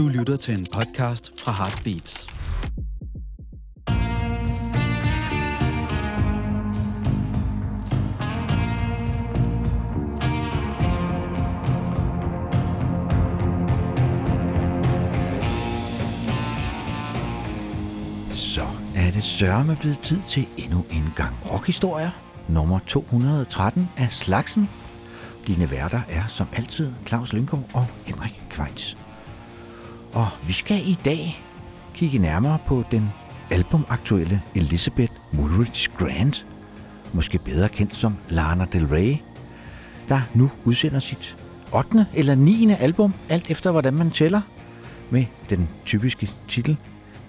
Du lytter til en podcast fra Heartbeats. Så er det sørme blevet tid til endnu en gang rockhistorier. Nummer 213 af slagsen. Dine værter er som altid Claus Lyngård og Henrik Kvejts. Og vi skal i dag kigge nærmere på den albumaktuelle Elizabeth Woolridge Grant, måske bedre kendt som Lana Del Rey, der nu udsender sit 8. eller 9. album, alt efter hvordan man tæller, med den typiske titel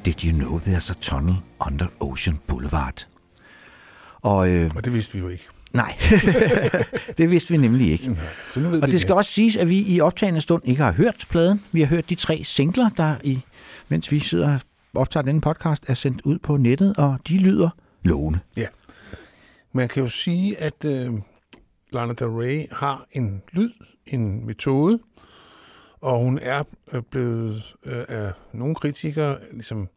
Did You Know There's a Tunnel Under Ocean Boulevard? Og, øh, Og det vidste vi jo ikke nej, det vidste vi nemlig ikke. Så nu ved Og vi det skal også siges, at vi i optagende stund ikke har hørt pladen. Vi har hørt de tre singler, der i, mens vi sidder og optager denne podcast, er sendt ud på nettet, og de lyder lovende. Man kan jo sige, at øh, Lana Del Rey har en lyd, en metode, og hun er øh, blevet øh, af nogle kritikere ligesom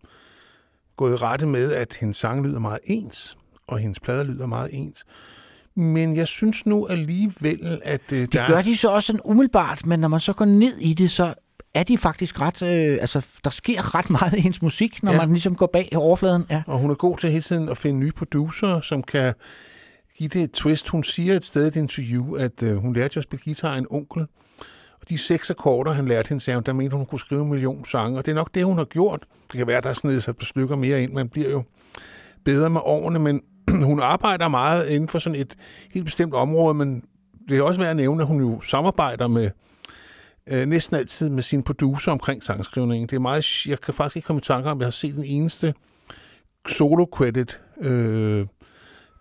gået i rette med, at hendes sang lyder meget ens, og hendes plader lyder meget ens. Men jeg synes nu alligevel, at øh, Det der gør de så også sådan umiddelbart, men når man så går ned i det, så er de faktisk ret... Øh, altså, der sker ret meget i hendes musik, når Ja. man ligesom går bag overfladen. Ja. Og hun er god til hele tiden at finde nye producer, som kan give det et twist. Hun siger et sted i et interview, at øh, hun lærte at spille guitar af en onkel. Og de seks akkorder, han lærte hende, sagde hun, der mente hun, hun kunne skrive en million sange. Og det er nok det, hun har gjort. Det kan være, der er sådan et par stykker mere ind. Man bliver jo bedre med årene, men hun arbejder meget inden for sådan et helt bestemt område, men det er også værd at nævne, at hun jo samarbejder med øh, næsten altid med sin producer omkring sangskrivningen. Det er meget, jeg kan faktisk ikke komme i tanke om, at jeg har set den eneste solo-credit øh,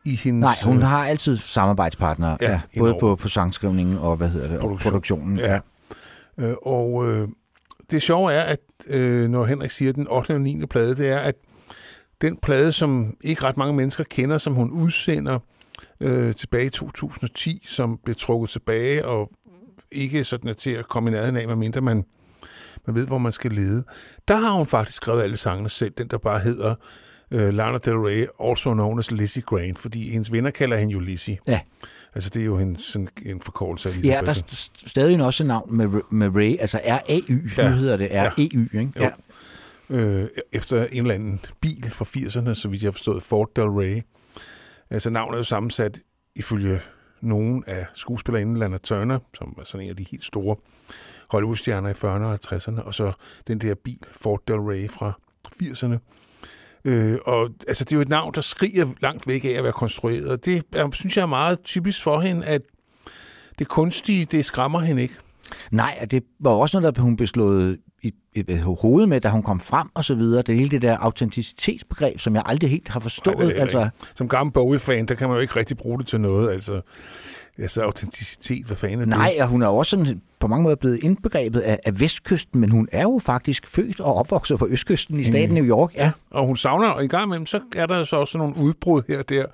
i hendes... Nej, hun øh, har altid samarbejdspartnere, Ja, ja, ja, både på, på sangskrivningen og, hvad hedder det, og Produktion. produktionen. Ja. Øh, og øh, det sjove er, at øh, når Henrik siger den 8. og 9. plade, det er, at den plade, som ikke ret mange mennesker kender, som hun udsender øh, tilbage i 2010, som blev trukket tilbage og ikke sådan er til at komme i nærheden af, medmindre man, man ved, hvor man skal lede. Der har hun faktisk skrevet alle sangene selv, den der bare hedder øh, Lana Del Rey, also known as Lizzie Grant, fordi hendes venner kalder hende jo Lizzie. Ja. Altså, det er jo hendes, sådan en forkortelse af Ja, Elizabeth. der er st- stadig også et navn med, med Ray, altså R-A-Y, Ja. ja. nu hedder det R-E-Y, ikke? Jo øh, efter en eller anden bil fra 80'erne, så vidt jeg har forstået, Ford Del Rey. Altså navnet er jo sammensat ifølge nogen af skuespillerinden Lana Turner, som er sådan en af de helt store Hollywood-stjerner i 40'erne og 50'erne, og så den der bil, Ford Del Rey fra 80'erne. Øh, og altså, det er jo et navn, der skriger langt væk af at være konstrueret, og det er, synes jeg er meget typisk for hende, at det kunstige, det skræmmer hende ikke. Nej, og det var også noget, der hun blev slået i, i, hovedet med, da hun kom frem og så videre. Det hele det der autenticitetsbegreb, som jeg aldrig helt har forstået. Nej, det altså, ikke. Som gammel Bowie-fan, der kan man jo ikke rigtig bruge det til noget. Altså, altså autenticitet, hvad fanden er det? nej, og hun er også sådan, på mange måder blevet indbegrebet af, af vestkysten, men hun er jo faktisk født og opvokset på østkysten i staten New York. Ja. Og hun savner, og i gang imellem, så er der så også nogle udbrud her og der,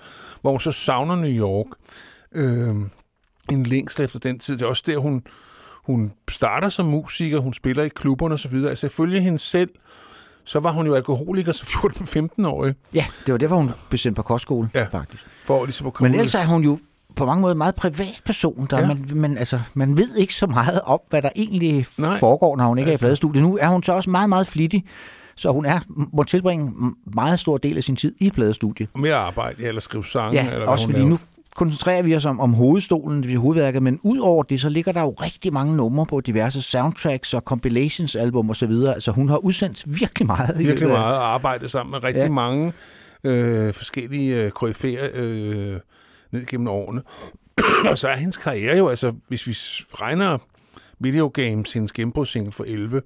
hvor hun så savner New York. Øh, en længsel efter den tid. Det er også der, hun, hun starter som musiker, hun spiller i klubberne osv. Altså ifølge hende selv, så var hun jo alkoholiker som 14-15-årig. ja, det var derfor, hun blev sendt på kostskole, Ja. faktisk. For ligesom at komme Men ud- ellers er hun jo på mange måder en meget privat person. Der Ja. man, man, altså, man ved ikke så meget om, hvad der egentlig Nej. Foregår, når hun ikke Altså. er i pladestudiet. Nu er hun så også meget, meget flittig, så hun er, må tilbringe meget stor del af sin tid i et pladestudie. mere arbejde, eller skrive sange, Ja, eller også fordi laver. nu koncentrerer vi os om, om hovedstolen, det hovedværket, men ud over det, så ligger der jo rigtig mange numre på diverse soundtracks og compilations album og så videre. Altså hun har udsendt virkelig meget. virkelig meget og arbejdet sammen med rigtig ja. Mange øh, forskellige øh, koryfærer øh, ned gennem årene. og så er hendes karriere jo, altså hvis vi regner Video Games, hendes gennembrudssingle for 11,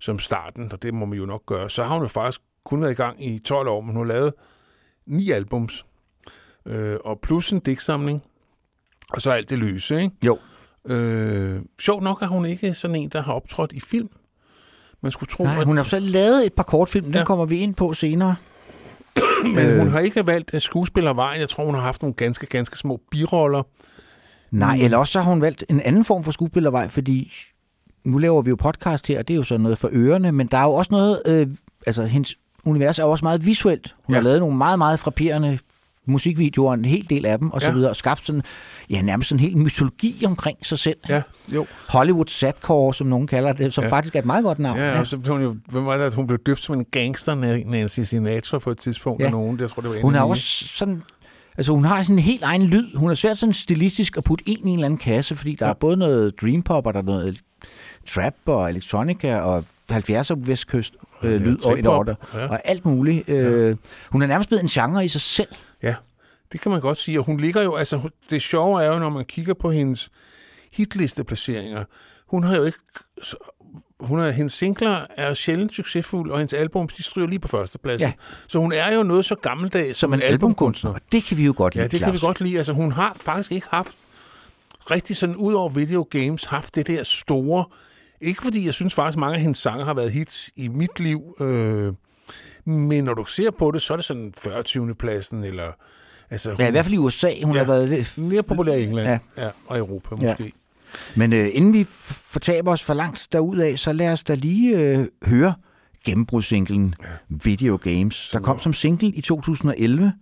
som starten, og det må man jo nok gøre, så har hun jo faktisk kun været i gang i 12 år, men hun har lavet ni albums, øh, og plus en digtsamling, og så alt det løse, ikke? Jo. Øh, sjovt nok er hun ikke sådan en, der har optrådt i film. Man skulle tro, Nej, at hun har så lavet et par kortfilm, den Ja. ja. kommer vi ind på senere. Men øh. hun har ikke valgt skuespillervejen. Jeg tror, hun har haft nogle ganske, ganske små biroller. Nej, eller også så har hun valgt en anden form for skuespillervej, fordi nu laver vi jo podcast her, det er jo sådan noget for ørerne, men der er jo også noget, øh, altså hendes univers er også meget visuelt. Hun. Ja. har lavet nogle meget, meget frapperende musikvideoer, en hel del af dem, og så Ja. videre, og skabt sådan, ja, nærmest en hel mytologi omkring sig selv. Ja, jo. Hollywood Sadcore, som nogen kalder det, som ja. Ja. faktisk er et meget godt navn. Ja, og så blev hun jo, hvem var det, at hun blev døbt som en gangster, Nancy Sinatra på et tidspunkt Ja. af nogen. Jeg tror, det var Hun de- også sådan... Altså, hun har sådan en helt egen lyd. Hun er svært sådan stilistisk at putte ind i en eller anden kasse, fordi der Ja. er både noget dream pop, og der er noget trap og electronica og 70'er vestkyst øh, Ja, lyd og, trip-hop. over der, Ja. og alt muligt. Øh, hun er nærmest blevet en genre i sig selv. Ja, det kan man godt sige. Og hun ligger jo, altså det sjove er jo, når man kigger på hendes hitlisteplaceringer, hun har jo ikke, hun er, hendes singler er sjældent succesfulde, og hendes albums, de stryger lige på førstepladsen. Ja. Så hun er jo noget så gammeldags Som en albumkunstner. Og det kan vi jo godt lide, Ja, det kan vi Claus. godt lide. Altså, hun har faktisk ikke haft rigtig sådan, ud over video games, haft det der store... Ikke fordi jeg synes faktisk, mange af hendes sange har været hits i mit liv, øh, men når du ser på det, så er det sådan 40. 20. pladsen, eller... Altså, Ja, i hvert fald i USA. Hun Ja. har været lidt... mere populær i England Ja. ja. Ja, og Europa Ja. måske. Men øh, inden vi fortaber os for langt derudad, så lad os da lige øh, høre gennembrudssinglen ja. Video Games, der kom som single i 2011,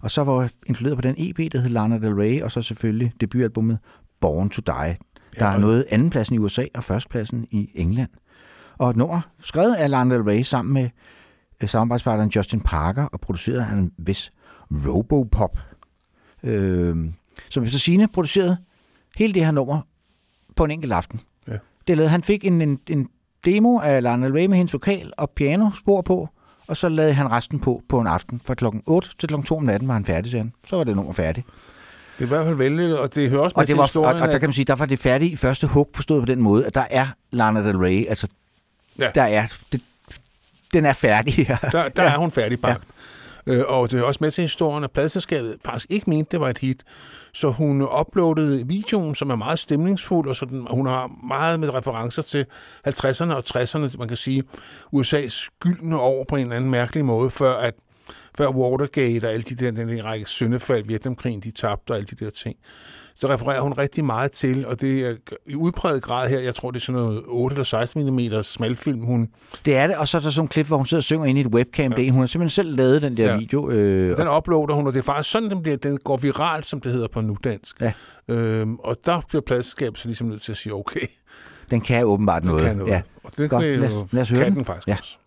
og så var inkluderet på den EP, der hed Lana Del Rey, og så selvfølgelig debutalbummet Born to Die. Der Ja, er og- noget andenpladsen i USA og førstepladsen i England. Og et nummer skrevet af Lana Del Rey sammen med samarbejdspartneren Justin Parker og produceret af en vis Robopop. Øh, som efter sine producerede hele det her nummer på en enkelt aften. Ja. Det lavede, han fik en, en, en demo af Lana Del Rey med hendes vokal og pianospor på, og så lavede han resten på på en aften. Fra klokken 8 til klokken 2 om natten var han færdig, sagde han. Så var det nummer færdigt. Det er i hvert fald vældig, og det hører også med Og, det til var, og, historien, og der at- kan man sige, der var det færdige i første hug forstået på den måde, at der er Lana Del Rey, altså Ja. der er, det, den er færdig. der, der er hun færdigbagt. Ja. Øh, og det er også med til historien, at pladselskabet faktisk ikke mente, det var et hit. Så hun uploadede videoen, som er meget stemningsfuld, og så den, hun har meget med referencer til 50'erne og 60'erne, man kan sige, USA's gyldne år på en eller anden mærkelig måde, før at før Watergate og alle de der, den, den række syndefald, Vietnamkrigen, de tabte og alle de der ting. Så refererer hun rigtig meget til, og det er i udpræget grad her, jeg tror, det er sådan noget 8 eller 16 mm smalfilm, hun Det er det, og så er der sådan en klip, hvor hun sidder og synger ind i et webcam. Ja. Hun har simpelthen selv lavet den der ja. Video. Øh, Den uploader hun, og det er faktisk sådan, den, bliver, den går viralt, som det hedder på nudansk. Ja. Øhm, og der bliver pladselskabet så ligesom nødt til at sige, okay, den kan åbenbart den noget. kan noget. Ja. Og det Godt, kan, lad os- lad os høre kan den. den faktisk Ja. også.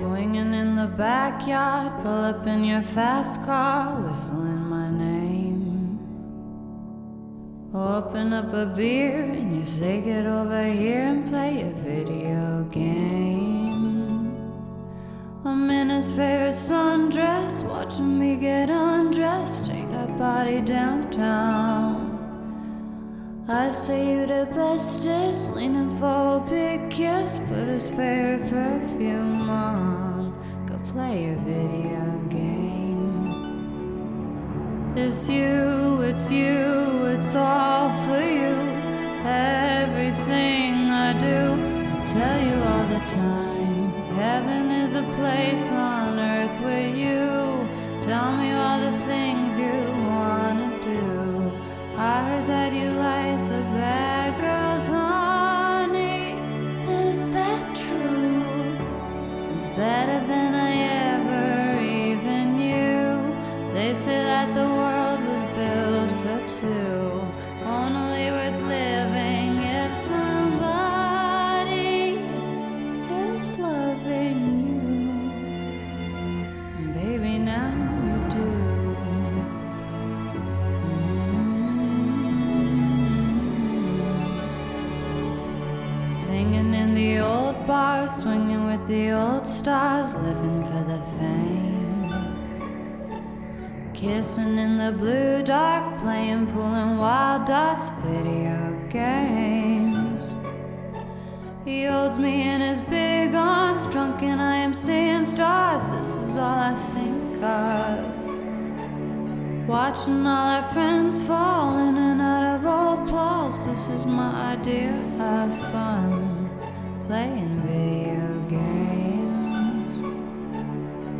Swinging in the backyard, pull up in your fast car, whistling my name. Open up a beer and you say, Get over here and play a video game. I'm in his favorite sundress, watching me get undressed, take that body downtown. I say you the bestest, leaning for a big kiss, put his favorite perfume on. Play a video game. It's you, it's you, it's all for you. Everything I do, I tell you all the time. Heaven is a place on earth with you. Tell stars, living for the fame. Kissing in the blue dark, playing, pulling wild dots, video games. He holds me in his big arms, drunk, and I am seeing stars. This is all I think of. Watching all our friends fall in and out of old clothes. This is my idea of fun. Playing video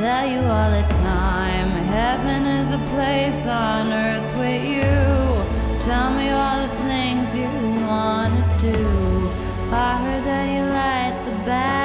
tell you all the time. Heaven is a place on earth with you. Tell me all the things you wanna do. I heard that you like the bad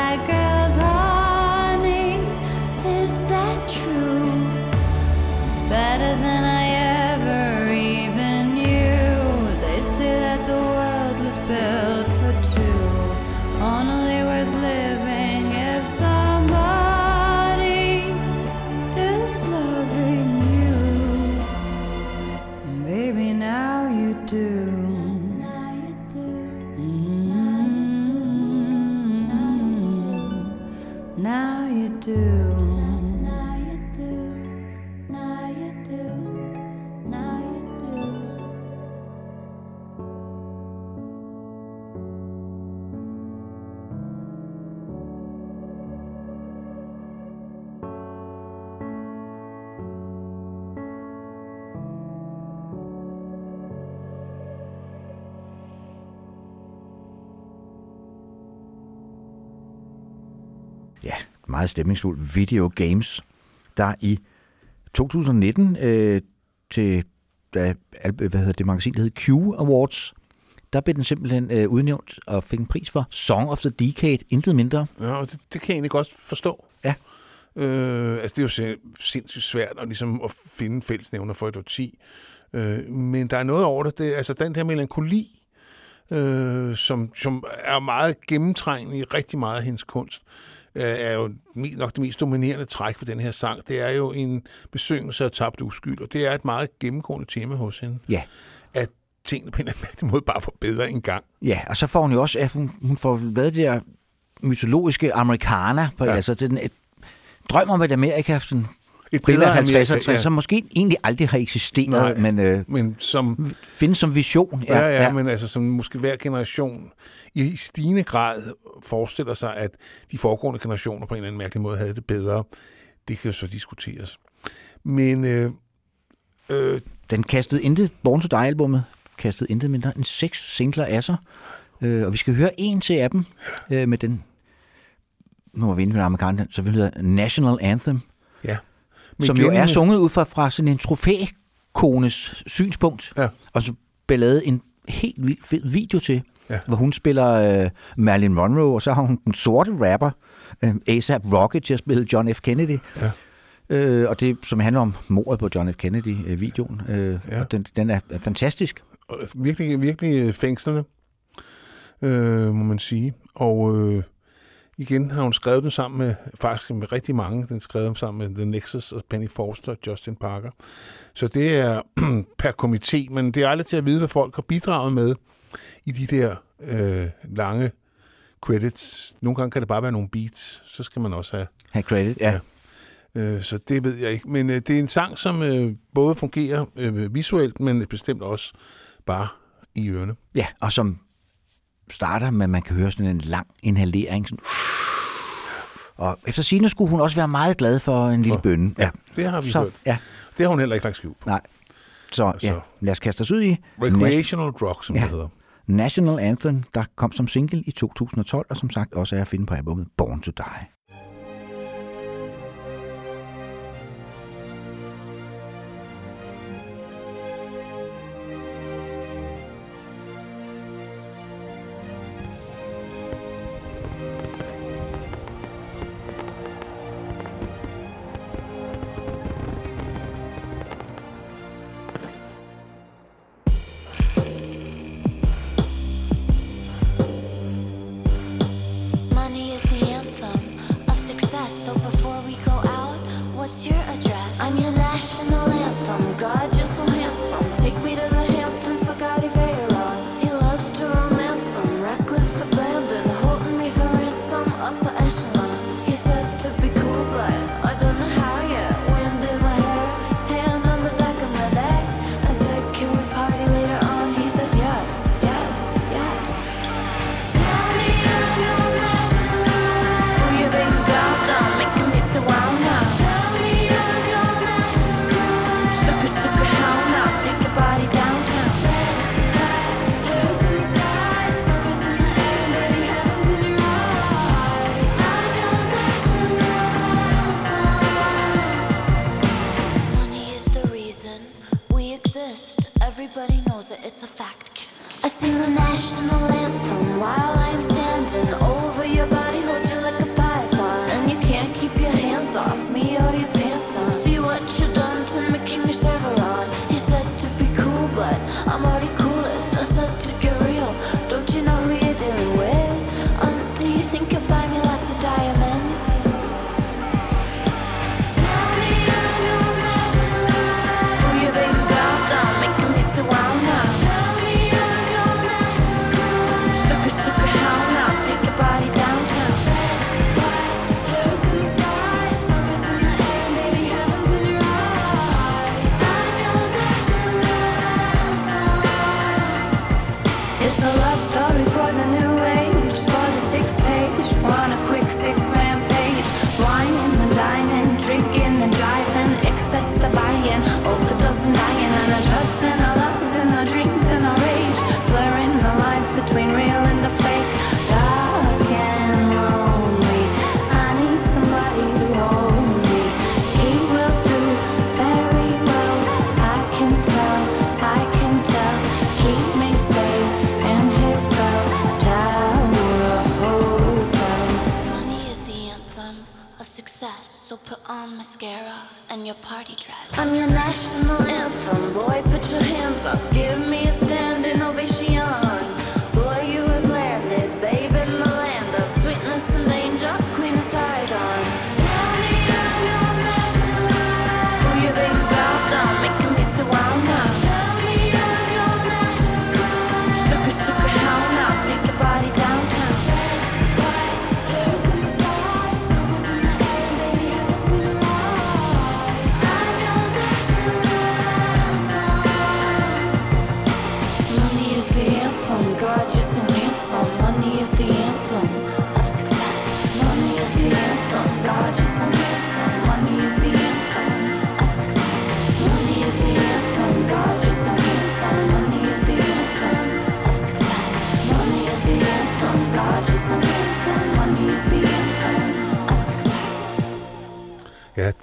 Now you do. Meget stemningsfuld video games, der i 2019 øh, til da, hvad hedder det magasin, der hed Q Awards, der blev den simpelthen øh, udnævnt og fik en pris for Song of the Decade, intet mindre. Ja, og det, det kan jeg egentlig godt forstå. Ja. Øh, altså, det er jo sin- sindssygt svært at, ligesom, at finde fællesnævner for et årti. Øh, men der er noget over det. det altså, den der melankoli, øh, som, som er meget gennemtrængende i rigtig meget af hendes kunst, øh, er jo nok det mest dominerende træk for den her sang. Det er jo en besøgelse af tabt uskyld, og det er et meget gennemgående tema hos hende. Ja. At tingene på en eller anden måde bare får bedre en gang. Ja, og så får hun jo også, at hun, hun får lavet det der mytologiske amerikaner, på, ja. Ja. altså den, et drøm om et Amerika, sådan Et primært bedre 50 Amerika, 60, ja. som måske egentlig aldrig har eksisteret, Nej. men øh, Men som findes som vision. Ja, ja, ja, men altså som måske hver generation i stigende grad forestiller sig, at de foregående generationer på en eller anden mærkelig måde havde det bedre. Det kan jo så diskuteres. Men øh, øh, Den kastede intet, Born to Die-albummet, kastede intet mindre end seks singler af sig. Øh, og vi skal høre en til af dem øh, med den, nu er vi inde ved amerikaner, så vi hedder National Anthem, ja. Men som jo er sunget ud fra, fra sådan en trofækones synspunkt, Ja. og så blev lavet en helt vild fed video til, Ja. hvor hun spiller øh, Marilyn Monroe, og så har hun den sorte rapper, øh, A$AP Rocky, til at spille John F. Kennedy. Ja. Øh, og det, som handler om mordet på John F. Kennedy-videoen. Øh, Ja. Og den, den er, fantastisk. Og virkelig, virkelig øh, fængslende, øh, må man sige. Og øh, igen har hun skrevet den sammen med, faktisk med rigtig mange. Den skrev dem sammen med The Nexus og Penny Forster og Justin Parker. Så det er per komité, men det er aldrig til at vide, hvad folk har bidraget med i de der øh, lange credits. Nogle gange kan det bare være nogle beats, så skal man også have Have credit, ja. Ja. Øh, så det ved jeg ikke. Men øh, det er en sang, som øh, både fungerer øh, visuelt, men bestemt også bare i ørerne. Ja, og som starter med, at man kan høre sådan en lang inhalering. Sådan, og efter sine skulle hun også være meget glad for en lille bønne. Ja, det har vi så, hørt. Ja. Det har hun heller ikke lagt skjul på. Nej. Så altså, ja, lad os kaste os ud i... Recreational Nas- Drug, som ja. det hedder. National Anthem, der kom som single i 2012, og som sagt også er at finde på albumet Born to Die.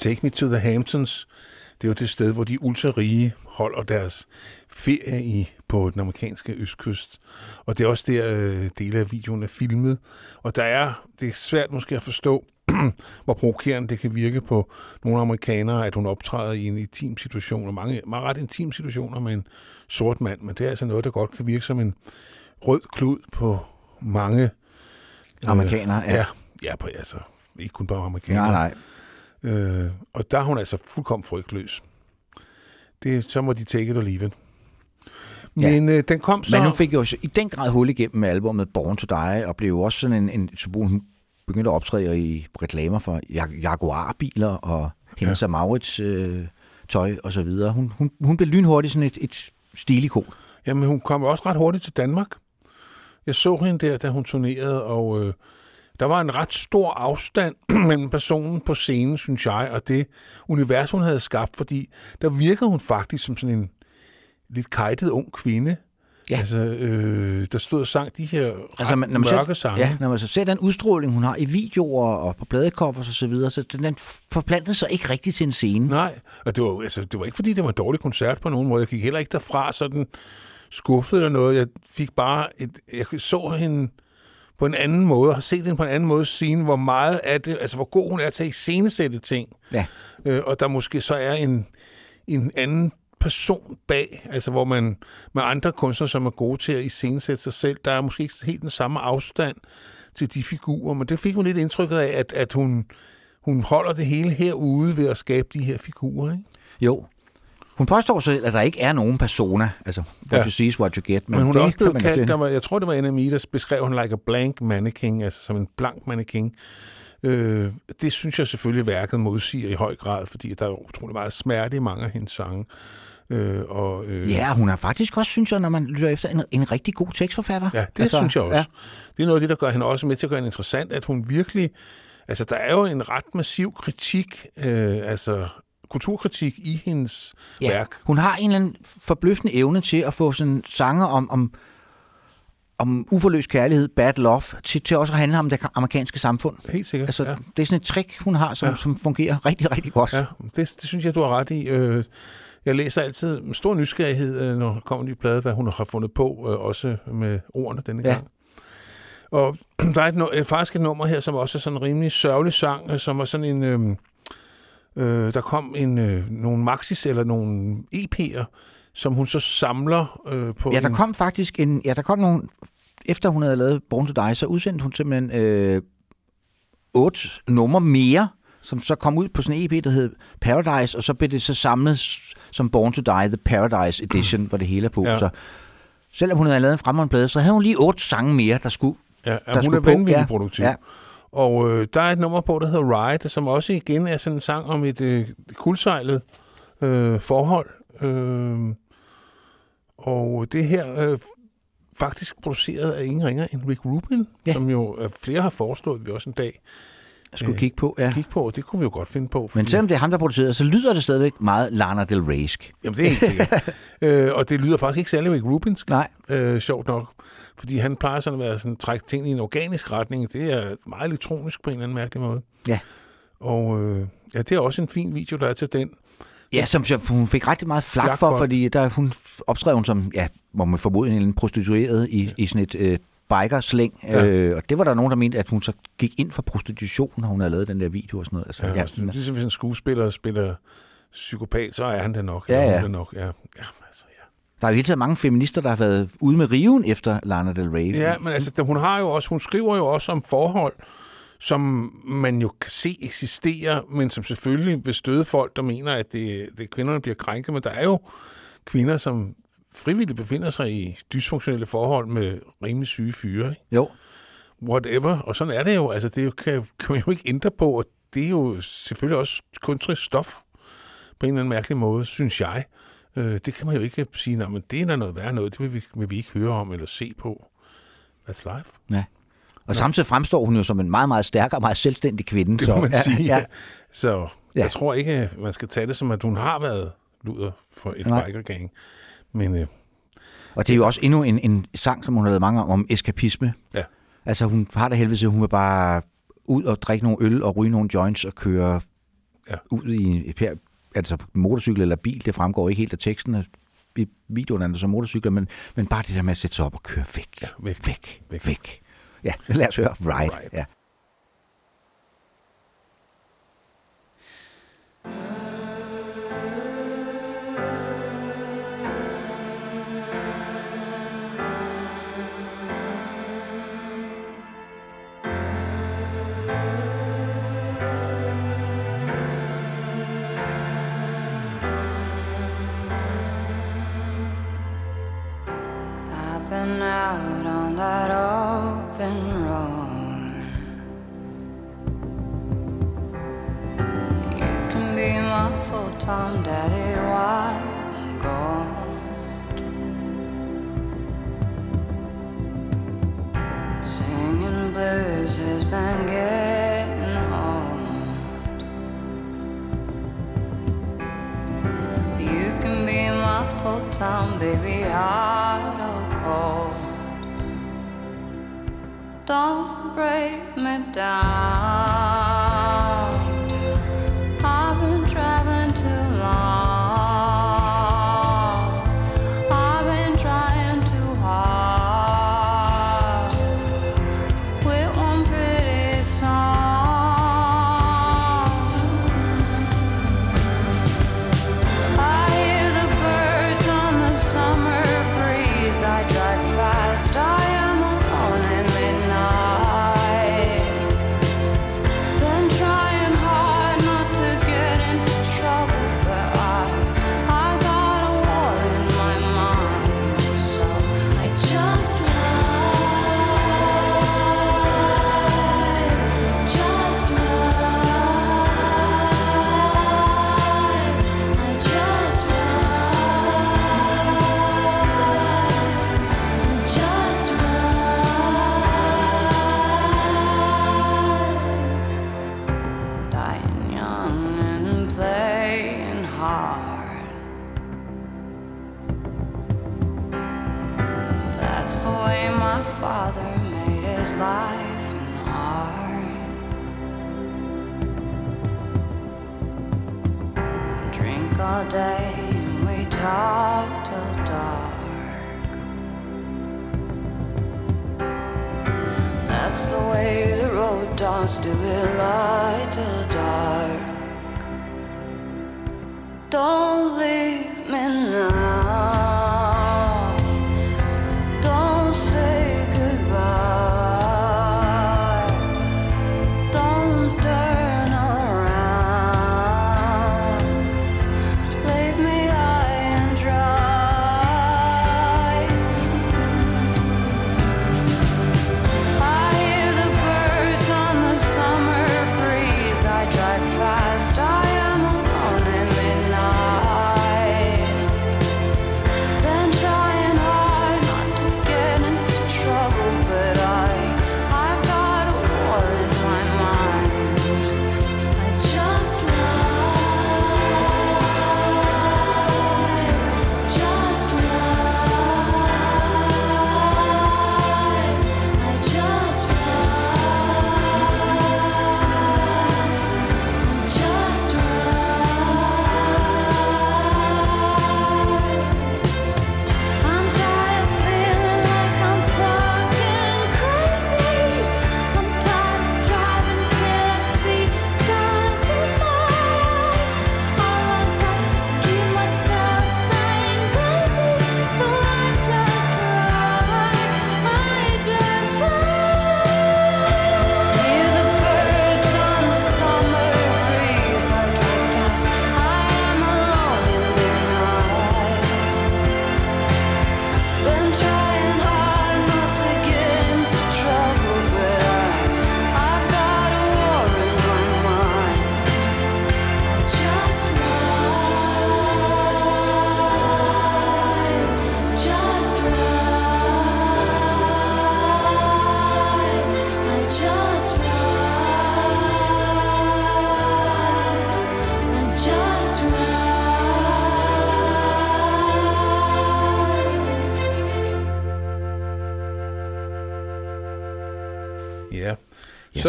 Take Me to the Hamptons. Det er jo det sted, hvor de ultrarige holder deres ferie i på den amerikanske østkyst. Og det er også der, øh, dele af videoen er filmet. Og der er, det er svært måske at forstå, hvor provokerende det kan virke på nogle amerikanere, at hun optræder i en intim situation, og mange meget ret intim situationer med en sort mand, men det er altså noget, der godt kan virke som en rød klud på mange... Øh, amerikanere, øh, ja. Ja, ja på, altså, ikke kun bare amerikanere. Nej, nej. Øh, og der er hun altså fuldkommen frygtløs. Det, så må de take it or leave it. Men ja. øh, den kom så... Men hun fik jo i den grad hul igennem med albumet Born to Die, og blev jo også sådan en, en symbol. Hun begyndte at optræde i reklamer for Jaguar-biler og hendes ja. Maurits øh, tøj og så videre. Hun, hun, hun blev lynhurtigt sådan et, et stilikon. Jamen, hun kom også ret hurtigt til Danmark. Jeg så hende der, da hun turnerede, og øh, der var en ret stor afstand mellem personen på scenen, synes jeg, og det univers, hun havde skabt, fordi der virker hun faktisk som sådan en lidt kajtet ung kvinde, Ja. Altså, øh, der stod og sang de her altså, man, når man mørke sange. Ja, når man så ser den udstråling, hun har i videoer og på bladekopper og så videre, så den, forplantede sig ikke rigtigt til en scene. Nej, og det var, altså, det var ikke, fordi det var en dårlig koncert på nogen måde. Jeg gik heller ikke derfra sådan skuffet eller noget. Jeg fik bare et... Jeg så hende på en anden måde, og har set hende på en anden måde siden, hvor meget af det, altså hvor god hun er til at iscenesætte ting. Ja. Øh, og der måske så er en, en anden person bag, altså hvor man med andre kunstnere, som er gode til at iscenesætte sig selv, der er måske ikke helt den samme afstand til de figurer, men det fik man lidt indtrykket af, at, at hun, hun holder det hele herude ved at skabe de her figurer. Ikke? Jo. Hun påstår så, at der ikke er nogen persona. Altså, what Ja. you see is what you get. Men, Men hun det er også blevet kaldt, der var, jeg tror det var NME, der beskrev hun like a blank mannequin, altså som en blank mannequin. Øh, det synes jeg selvfølgelig værket modsiger i høj grad, fordi der er utrolig meget smerte i mange af hendes sange. Øh, og, øh, Ja, hun er faktisk også, synes jeg, når man lytter efter, en, en rigtig god tekstforfatter. Ja, det altså, synes jeg også. Ja. Det er noget af det, der gør hende også med til at gøre hende interessant, at hun virkelig... Altså, der er jo en ret massiv kritik, øh, altså kulturkritik i hendes Ja, værk. hun har en eller anden forbløffende evne til at få sådan sanger om, om, om uforløst kærlighed, bad love, til, til også at handle om det amerikanske samfund. Helt sikkert. Altså, ja. Det er sådan et trick, hun har, som, ja. Som fungerer rigtig, rigtig godt. Ja, det, det synes jeg, du har ret i. Øh, Jeg læser altid med stor nysgerrighed, øh, når der kommer en ny plade, hvad hun har fundet på, øh, også med ordene denne Ja. gang. Og der er et, faktisk et nummer her, som også er sådan en rimelig sørgelig sang, som er sådan en... Øh, øh, der kom en, øh, nogle maxis eller nogle EP'er, som hun så samler øh, på Ja, der en... kom faktisk en... Ja, der kom nogle... Efter hun havde lavet Born to Die, så udsendte hun simpelthen øh, otte numre mere, som så kom ud på sådan en EP, der hed Paradise, og så blev det så samlet som Born to Die, The Paradise Edition, hvor det hele er på. Ja. Så selvom hun havde lavet en fremragende plade, så havde hun lige otte sange mere, der skulle... Ja, der hun skulle er på. vanvittig Ja, produktiv. ja. Og øh, der er et nummer på, der hedder Ride, som også igen er sådan en sang om et øh, kuldsejlet øh, forhold. Øh, og det her øh, faktisk produceret af ingen ringer end Rick Rubin, Ja. som jo øh, flere har foreslået, at vi også en dag skulle Øh, kigge på. Ja. kigge på. og Det kunne vi jo godt finde på. Men selvom det er ham, der producerede, så lyder det stadigvæk meget Lana Del Rey'sk. Jamen, det er helt sikkert. øh, og det lyder faktisk ikke særlig Rick Rubinsk, Nej, øh, sjovt nok. Fordi han plejer sådan at være sådan, trække ting i en organisk retning. Det er meget elektronisk på en eller anden mærkelig måde. Ja. Og øh, ja, det er også en fin video, der er til den. Ja, som hun fik rigtig meget flak, Flak for, for. fordi der hun optræder hun som, ja, må man formode en prostitueret i, i sådan et øh, bikerslæng. Ja. Øh, og det var der nogen, der mente, at hun så gik ind for prostitution, når hun havde lavet den der video og sådan noget. Altså, Ja, ja, ja, er ligesom, hvis en skuespiller spiller psykopat, så er han det nok. Ja, hun ja. Det nok. Ja, ja, ja. Der er jo hele tiden mange feminister, der har været ude med riven efter Lana Del Rey. ja, men altså, hun har jo også, hun skriver jo også om forhold, som man jo kan se eksisterer, men som selvfølgelig vil støde folk, der mener, at det, det kvinderne bliver krænket. Men der er jo kvinder, som frivilligt befinder sig i dysfunktionelle forhold med rimelig syge fyre. Ikke? Jo, whatever. Og sådan er det jo. Altså, det jo, kan, kan man jo ikke ændre på, og det er jo selvfølgelig også kunstnerisk stof på en eller anden mærkelig måde, synes jeg. Øh, det kan man jo ikke sige, men det er noget værd noget, det vil vi, vil vi ikke høre om eller se på. That's life. ja. Og samtidig fremstår hun jo som en meget, meget stærk og meget selvstændig kvinde. Det så, må man ja, sige. Ja. Ja. Så Ja. ja. jeg tror ikke, man skal tage det som, at hun har været luder for et Nej. bikergang. Men øh, Og det er jo også endnu en, en sang, som hun har lavet mange om, om eskapisme. Ja. Altså hun har det helvede, hun vil bare ud og drikke nogle øl og ryge nogle joints og køre Ja. ud i per, altså motorcykel eller bil. Det fremgår ikke helt af teksten. I videoen er så motorcykler, men, men bare det der med at sætte sig op og køre væk. Ja, væk. Væk. Væk. Væk. væk. Ja, lad os høre. Right. Right. Ja. Don't break me down.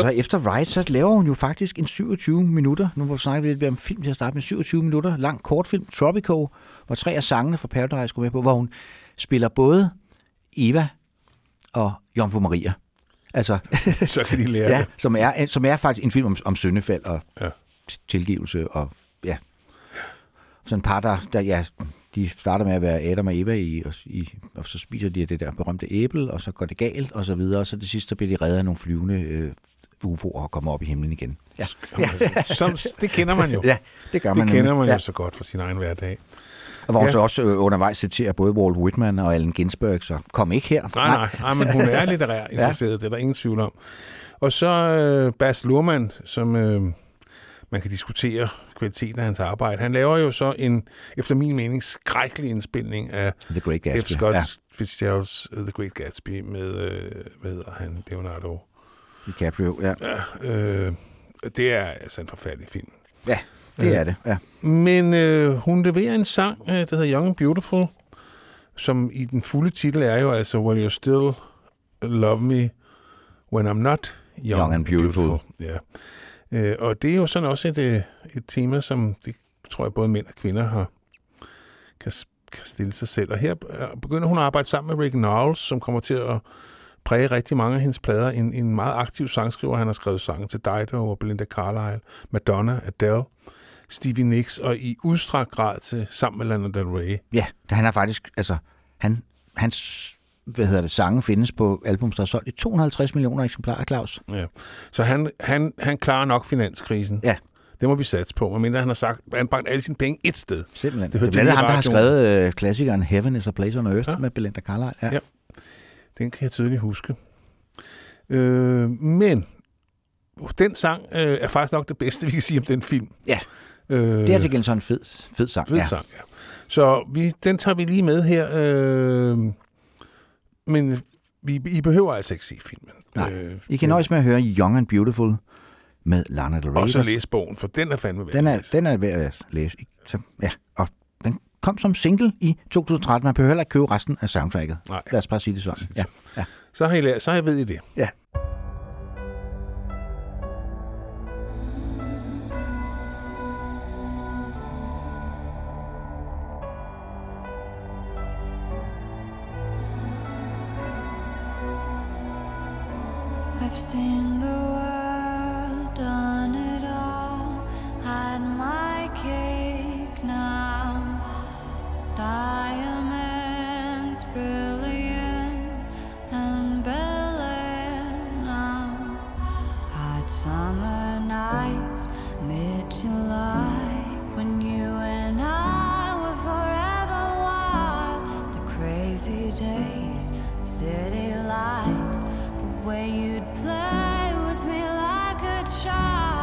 Så- så, så efter Ride, så laver hun jo faktisk en 27 minutter, nu hvor vi snakker lidt om film til at starte med, 27 minutter lang kortfilm, Tropico, hvor tre af sangene fra Paradise går med på, hvor hun spiller både Eva og Jomfru Maria. Altså, Så kan de lære ja, det. som, er, som er faktisk en film om, om syndefald og Ja. tilgivelse og ja. Sådan et par, der, der ja, de starter med at være Adam og Eva i, og, i, og så spiser de det der berømte æble, og så går det galt, og så videre, og så det sidste, så bliver de reddet af nogle flyvende øh, UFO'er og kommer op i himlen igen. Ja, Ja. Som, det kender man jo. ja det gør man det kender man ja. jo så godt fra sin egen hverdag. Og hun Ja. så også øh, undervejs citerer både Walt Whitman og Allen Ginsberg, så kom ikke her. Nej, nej, nej, men hun er litterær interesseret, ja. det er der ingen tvivl om. Og så øh, Bas Luhrmann, som øh, man kan diskutere kvaliteten af hans arbejde. Han laver jo så en, efter min mening, skrækkelig indspilning af The Great F. Gatsby. Scott Ja, Fitzgeralds uh, The Great Gatsby med, øh, hvad hedder han, Leonardo. DiCaprio, ja. Ja, øh, det er altså en forfærdelig film. Ja, det er det. Ja. Men øh, hun leverer en sang, øh, der hedder Young and Beautiful, som i den fulde titel er jo altså Will You Still Love Me When I'm Not Young, Young and Beautiful. Ja. Øh, og det er jo sådan også et, øh, et tema, som det tror jeg både mænd og kvinder har kan, kan stille sig selv. Og her øh, begynder hun at arbejde sammen med Rick Knowles, som kommer til at præge rigtig mange af hendes plader. En, en meget aktiv sangskriver. Han har skrevet sange til Dido og Belinda Carlisle, Madonna, Adele, Stevie Nicks og i udstrakt grad til sammen med Lana Del Rey. Ja, han er faktisk, altså, han, hans hvad hedder det, sange findes på album, der er solgt i 250 millioner eksemplarer, Claus. Ja. Så han, han, han klarer nok finanskrisen. Ja. Det må vi satse på, medmindre han har sagt, han bragt alle sine penge et sted. Simpelthen. Det Det, er blandt andet ham, der har skrevet øh, klassikeren Heaven is a Place on Earth ja. med Belinda Carlisle. Ja. Ja. Den kan jeg tydeligt huske. Øh, men den sang øh, er faktisk nok det bedste, vi kan sige om den film. Ja. Øh, Det er til gengæld sådan en fed, fed sang. fed ja. sang, ja. Så vi, den tager vi lige med her. Øh, men vi, I behøver altså ikke se filmen. Nej, I kan nøjes med at høre Young and Beautiful med Lana Del Rey. Og så læse bogen, for den er fandme værd Den er, den er værd at læse. Så, ja, og kom som single i 2013. Man behøver heller ikke købe resten af soundtracket. Nej. Lad os bare sige det sådan. Ja. Ja. Så har I så har I ved I det. ja. Crazy days, city lights, the way you'd play with me like a child.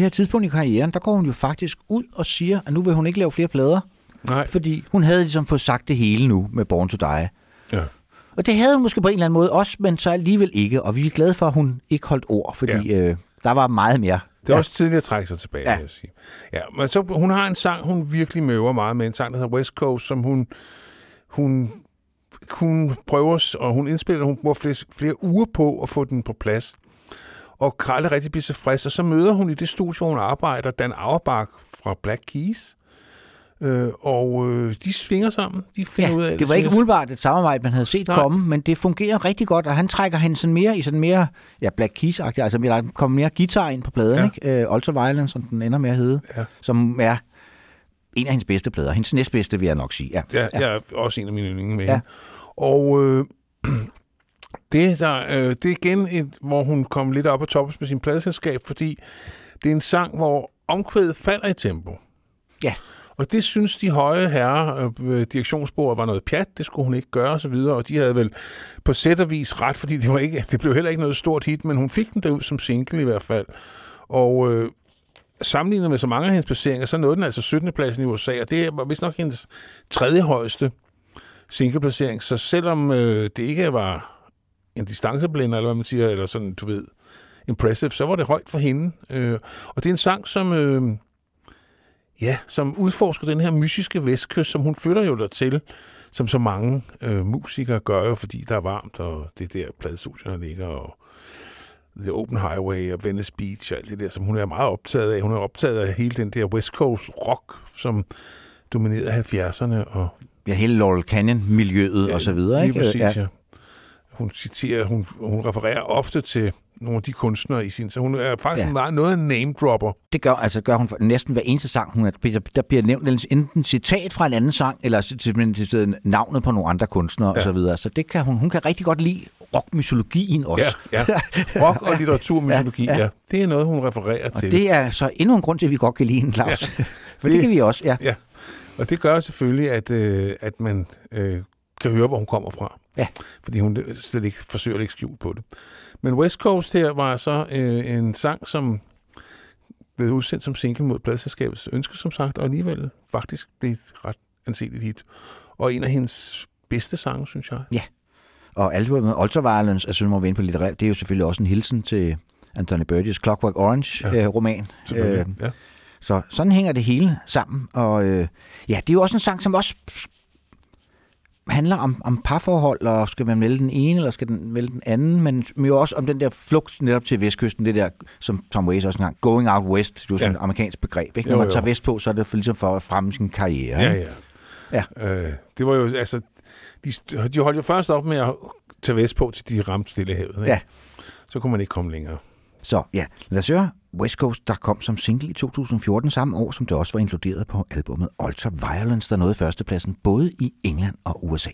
Det her tidspunkt i karrieren, der går hun jo faktisk ud og siger, at nu vil hun ikke lave flere plader, Nej. fordi hun havde ligesom fået sagt det hele nu med Born to Die. Ja. Og det havde hun måske på en eller anden måde også, men så alligevel ikke. Og vi er glade for, at hun ikke holdt ord, fordi ja. øh, der var meget mere. Det er ja. også tidligere at trække sig tilbage, Ja. vil jeg sige. Ja, men så, hun har en sang, hun virkelig møver meget med. En sang, der hedder West Coast, som hun, hun, hun prøver, og hun indspiller, hun bruger flere, flere uger på at få den på plads. Og kan aldrig rigtig tilfreds. Og så møder hun i det studie, hvor hun arbejder, Dan Auerbach fra Black Keys. Øh, og øh, de svinger sammen. De finder Ja, ud af det var ikke umiddelbart et samarbejde, man havde set Nej. komme, men det fungerer rigtig godt, og han trækker hende sådan mere i sådan mere, ja, Black keys altså der kommer mere guitar ind på pladen, Ja. ikke? Uh, Ultra Violence, som den ender med at hedde, Ja. som er en af hendes bedste plader. Hendes næstbedste, vil jeg nok sige. Ja. Ja, ja. jeg er også en af mine yndlinge med Ja. ja. Og øh, det, der, øh, det er igen, et, hvor hun kom lidt op på toppen med sin pladeselskab, fordi det er en sang, hvor omkvædet falder i tempo. Ja. Og det synes de høje herrer, øh, direktionsbordet, var noget pjat, det skulle hun ikke gøre osv., og de havde vel på sæt og vis ret, fordi det, var ikke, det blev heller ikke noget stort hit, men hun fik den derud som single i hvert fald. Og øh, sammenlignet med så mange af hendes placeringer, så nåede den altså 17. pladsen i USA, og det var vist nok hendes tredje højeste singleplacering. Så selvom øh, det ikke var en distanceblinder, eller hvad man siger, eller sådan, du ved, impressive, så var det højt for hende. Øh, og det er en sang, som, øh, ja, som udforsker den her mystiske vestkyst, som hun flytter jo dertil, som så mange øh, musikere gør jo, fordi der er varmt, og det er der pladestudierne ligger, og The Open Highway og Venice Beach og alt det der, som hun er meget optaget af. Hun er optaget af hele den der West Coast rock, som dominerede 70'erne og ja, hele Laurel Canyon-miljøet og så videre, Lige ikke? præcis, ja. ja. Hun citerer, hun, hun refererer ofte til nogle af de kunstnere i sin, så hun er faktisk Ja. meget noget af en name-dropper. Det gør, altså gør hun for næsten hver eneste sang, hun er, der bliver nævnt enten citat fra en anden sang, eller simpelthen navnet på nogle andre kunstnere ja. Og så videre. Så det kan hun, hun kan rigtig godt lide rockmytologien også. Ja, ja. Rock og litteraturmytologi, ja, ja. ja. Det er noget, hun refererer Og til. det er så endnu en grund til, at vi godt kan lide en Claus. Ja. For det, Det- kan vi også, ja. Ja. Og det gør selvfølgelig, at, øh, at man øh, kan høre, hvor hun kommer fra. Ja. Fordi hun slet ikke forsøger at lægge skjul på det. Men West Coast her var så øh, en sang, som blev udsendt som single mod pladselskabets ønske, som sagt, og alligevel faktisk blev et ret anseligt hit. Og en af hendes bedste sange, synes jeg. Og albumet Ultraviolence, altså nu må vi ind på litterært, det er jo selvfølgelig også en hilsen til Anthony Burgess Clockwork Orange-roman. Ja. Øh. Øh, ja. Så sådan hænger det hele sammen. Og øh, ja, det er jo også en sang, som også handler om, om parforhold, og skal man vælge den ene, eller skal den vælge den anden, men jo også om den der flugt netop til vestkysten, det der, som Tom Waits også engang, going out west, det er jo sådan Ja. et amerikansk begreb, ikke? Når Jo, man jo. tager vestpå, så er det for, ligesom for at fremme sin karriere. Ja, ikke? ja. Øh, det var jo, altså, de, de holdt jo først op med at tage vest på, til de ramte Stillehavet. Ikke? Ja. Så kunne man ikke komme længere. Så ja, lad os høre West Coast, der kom som single i 2014, samme år, som det også var inkluderet på albumet Ultra Violence, der nåede førstepladsen både i England og USA.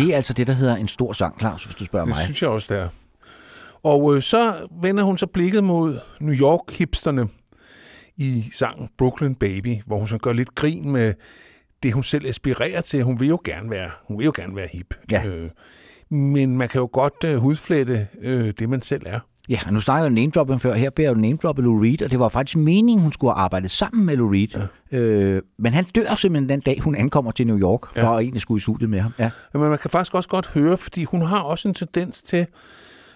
Det er altså det, der hedder en stor sang, Claus, hvis du spørger Det mig. synes jeg også, det er. Og øh, så vender hun så blikket mod New York-hipsterne i sangen Brooklyn Baby, hvor hun så gør lidt grin med det, hun selv aspirerer til. Hun vil jo gerne være, hun vil jo gerne være hip. Ja. Øh, men man kan jo godt øh, hudflette øh, det, man selv er. Ja, nu snakker jeg jo name før. Her beder jeg jo name droppe Lou Reed, og det var faktisk meningen, hun skulle arbejde sammen med Lou Reed. Ja. Øh, men han dør simpelthen den dag, hun ankommer til New York, for Ja. at egentlig skulle i studiet med ham. Ja. Men man kan faktisk også godt høre, fordi hun har også en tendens til,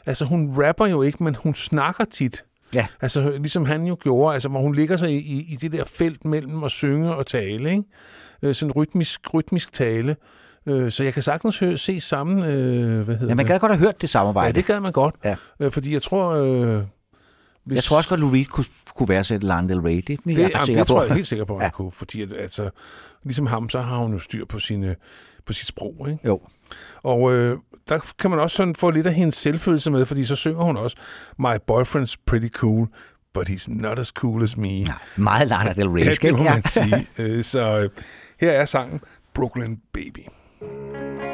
altså hun rapper jo ikke, men hun snakker tit. Ja. Altså ligesom han jo gjorde, altså hvor hun ligger sig i, i, i det der felt mellem at synge og tale, ikke? Øh, sådan rytmisk, rytmisk tale. Øh, så jeg kan sagtens høre, se sammen, øh, hvad hedder ja, man det? gad godt have hørt det samarbejde. Ja, det gad man godt. Ja. Øh, fordi jeg tror... Øh, hvis, Jeg tror også godt, Lou Reed kunne, kunne værdsætte Lana Del Rey. Det, det, det, jeg jamen, det tror på. jeg helt sikker på, at Ja. kunne. Fordi at, altså, ligesom ham, så har hun jo styr på, sine, på sit sprog. Ikke? Jo. Og øh, der kan man også sådan få lidt af hendes selvfølelse med, fordi så synger hun også, My boyfriend's pretty cool, but he's not as cool as me. Nej, meget Lana Del Rey. Ja, det må man sige. Øh, Så øh, her er sangen Brooklyn Baby. Thank you.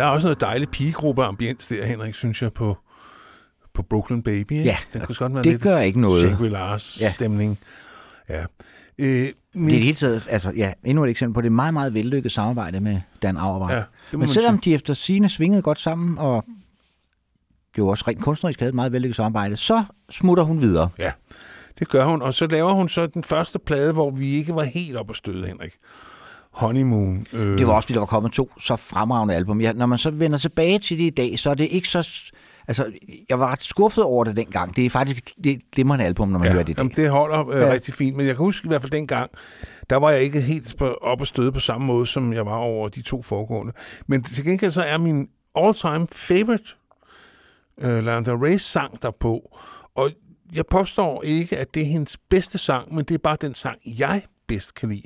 Der er også noget dejligt pigegruppe-ambiens der, Henrik, synes jeg, på, på Brooklyn Baby. Ikke? Ja, Den kunne godt være det lidt gør ikke noget. Shangri-La's Ja. stemning. Ja. Øh, Det er det hele taget, altså ja, endnu et eksempel på det meget, meget vellykket samarbejde med Dan Auerbach. Ja, Men selvom sige. de efter sine svingede godt sammen, og det var også rent kunstnerisk havde et meget vellykket samarbejde, så smutter hun videre. Ja, det gør hun. Og så laver hun så den første plade, hvor vi ikke var helt op at støde, Henrik. Honeymoon. Øh, Det var også, fordi der var kommet to så fremragende album. Ja, når man så vender tilbage til det i dag, så er det ikke så... Altså, jeg var ret skuffet over det dengang. Det er faktisk det et glimrende album, når man ja, hører det i dag. jamen, det holder øh, Ja. rigtig fint. Men jeg kan huske i hvert fald dengang, der var jeg ikke helt på, op at støde på samme måde, som jeg var over de to foregående. Men til gengæld så er min all-time favorite øh, Lana Del Rey sang derpå. Og jeg påstår ikke, at det er hendes bedste sang, men det er bare den sang, jeg bedst kan lide.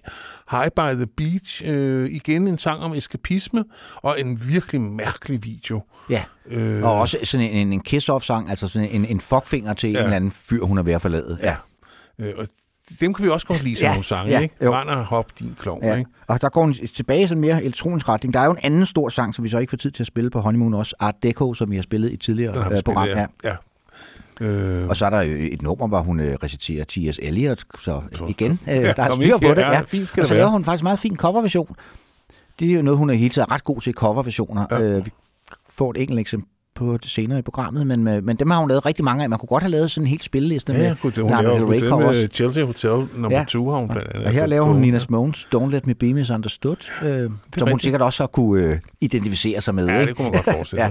High by the Beach, øh, igen en sang om eskapisme, og en virkelig mærkelig video. Ja, Øh, og også sådan en, en kiss-off-sang, altså sådan en, en fuckfinger til ja. Ja. en eller anden fyr, hun er ved at forlade. Ja. øh, og dem kan vi også godt lide, sådan Ja, nogle sange, ja, ikke? og hop, din klovn, Ja. ikke? Og der går hun tilbage sådan en mere elektronisk retning. Der er jo en anden stor sang, som vi så ikke får tid til at spille på Honeymoon også, Art Deco, som vi har spillet i et Den har tidligere øh, program. Ja. ja. Øh, Og så er der jo et nummer, hvor hun øh, reciterer T.S. Eliot, så Så- igen, øh, Ja, der er styr på det. ja, Ja. fint skal og så laver hun faktisk en meget fin coverversion. Det er jo noget, hun er hele tiden ret god til, coverversioner. Ja. Øh, vi får et enkelt eksempel på det senere i programmet, men, øh, men dem har hun lavet rigtig mange af. Man kunne godt have lavet sådan en helt spilleliste ja, med gud, hun Lana Del Rey covers. Chelsea Hotel nummer Ja. 2 har hun blandt andet. Og her altså laver hun Nina Simone's Don't Let Me Be Misunderstood, øh, som hun rigtigt. sikkert også har kunne øh, identificere sig med. Ja, det kunne man godt forestille Ja.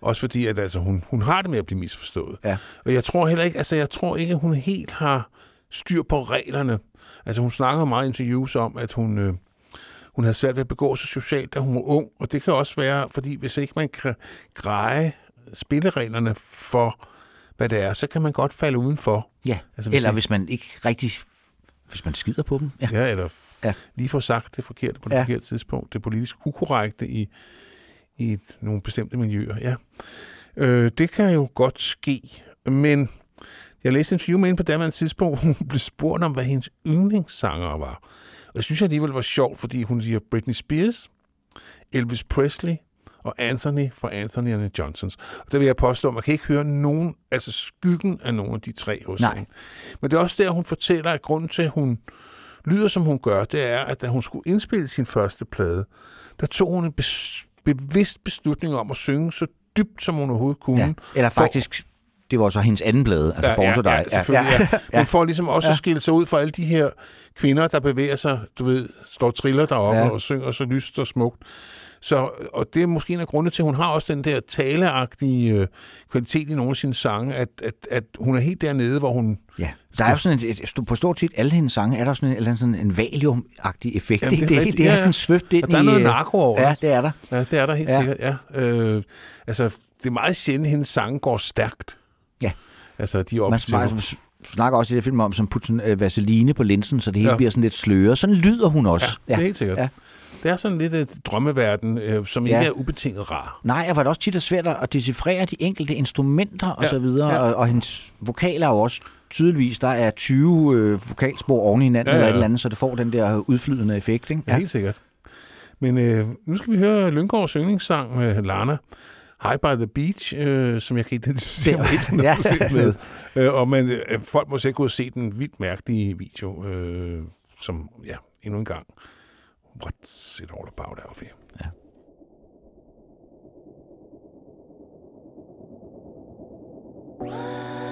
Også fordi, at altså, hun, hun har det med at blive misforstået. Ja. Og jeg tror heller ikke, altså jeg tror ikke, at hun helt har styr på reglerne. Altså hun snakker meget i interviews om, at hun, øh, hun havde svært ved at begå sig socialt, da hun var ung. Og det kan også være, fordi hvis ikke man kan greje spillereglerne for, hvad det er, så kan man godt falde udenfor. Ja, Altså, hvis eller I- hvis man ikke rigtig... Hvis man skider på dem. Ja. Ja, eller Ja. lige får sagt det forkerte på det ja. forkerte tidspunkt. Det politisk ukorrekte i, i et, nogle bestemte miljøer. Ja. Øh, det kan jo godt ske, men jeg læste en interview med hende på daværende tidspunkt, hvor hun blev spurgt om, hvad hendes yndlingssanger var. Og det synes jeg alligevel var sjovt, fordi hun siger Britney Spears, Elvis Presley og Anthony fra Anthony and the Johnsons. Og der vil jeg påstå, at man kan ikke høre nogen, altså skyggen af nogen af de tre hos Nej. hende. Men det er også der, hun fortæller, at grunden til, at hun lyder, som hun gør, det er, at da hun skulle indspille sin første plade, der tog hun en bes- bevidst beslutning om at synge så dybt, som hun overhovedet kunne. ja. Eller For- faktisk, det var så hendes anden blade, altså ja, Born to Die. Ja. Ja, ja. Ja. Men for ligesom også Ja. at skille sig ud fra alle de her kvinder, der bevæger sig, du ved, står triller deroppe Ja. ja. og synger så lyst og smukt. Så, og det er måske en af grundene til, at hun har også den der taleagtige øh, kvalitet i nogle af sine sange, at, at, at hun er helt dernede, hvor hun... Ja, der er jo sådan et, et, på stort set alle hendes sange, er der sådan en, eller sådan en valium-agtig effekt. Jamen, det er det, rigtigt. det er Ja, sådan ja. svøbt ind Og der er noget øh, narko over Ja, det. det er der. Ja, det er der helt Ja. ja. sikkert, ja. Øh, altså, det er meget sjældent, at hendes sange går stærkt. Ja. Altså, de er Man snakker også i det film om, som putte sådan, øh, vaseline på linsen, så det hele ja. Ja. bliver sådan lidt sløret. Sådan lyder hun Ja, også. det er helt sikkert. Ja. Ja. Det er sådan lidt et drømmeverden, øh, som ikke Ja. er ubetinget rar. Nej, og var det også tit svært at decifrere de enkelte instrumenter og Ja, så videre, ja. og, og hendes vokaler er jo også tydeligvis, der er 20 øh, vokalspor oven i hinanden Ja, ja, ja. eller et eller andet, så det får den der udflydende effekt. Ikke? Ja. Helt sikkert. Men øh, nu skal vi høre Lyngårds yndlingssang med Lana. High by the Beach, øh, som jeg kan identificere mig Det- helt ja. 100% med. Øh, og man, øh, folk må sikkert og se den vildt mærkelige video, øh, som, ja, endnu en gang. What's it all about, Alfie? Ja. Boy,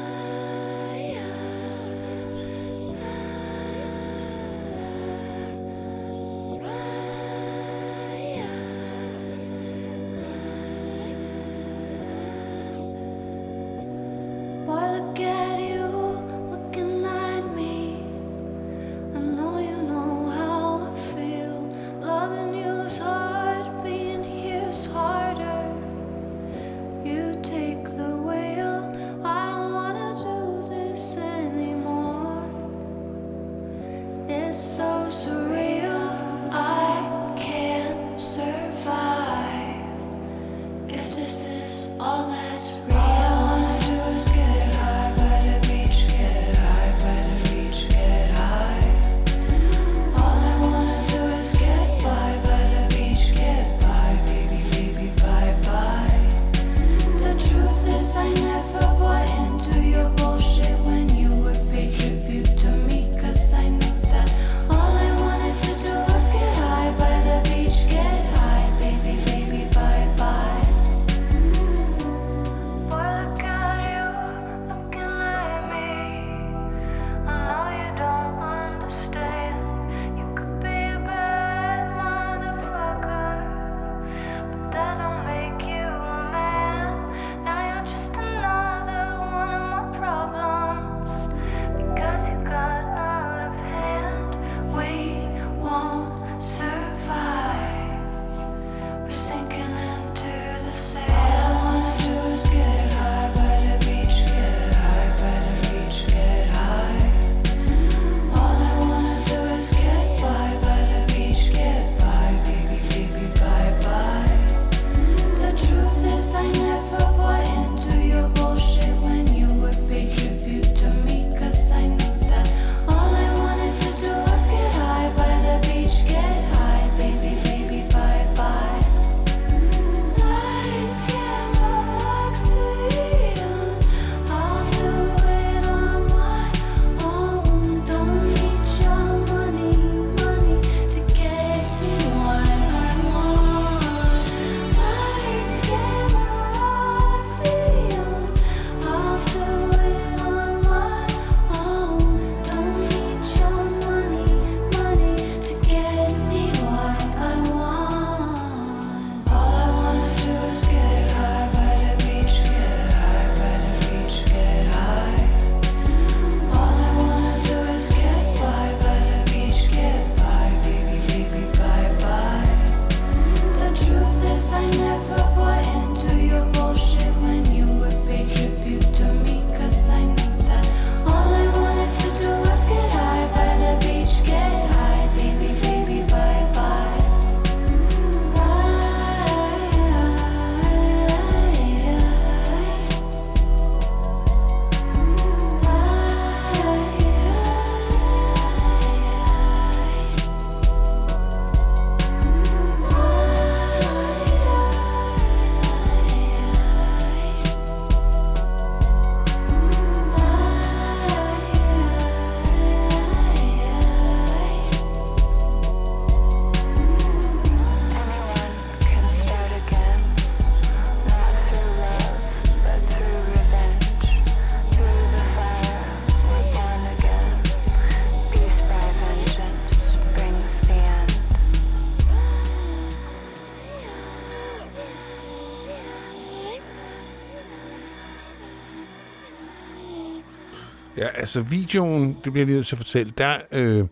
altså videoen, det bliver jeg lige nødt til at fortælle, der, øh,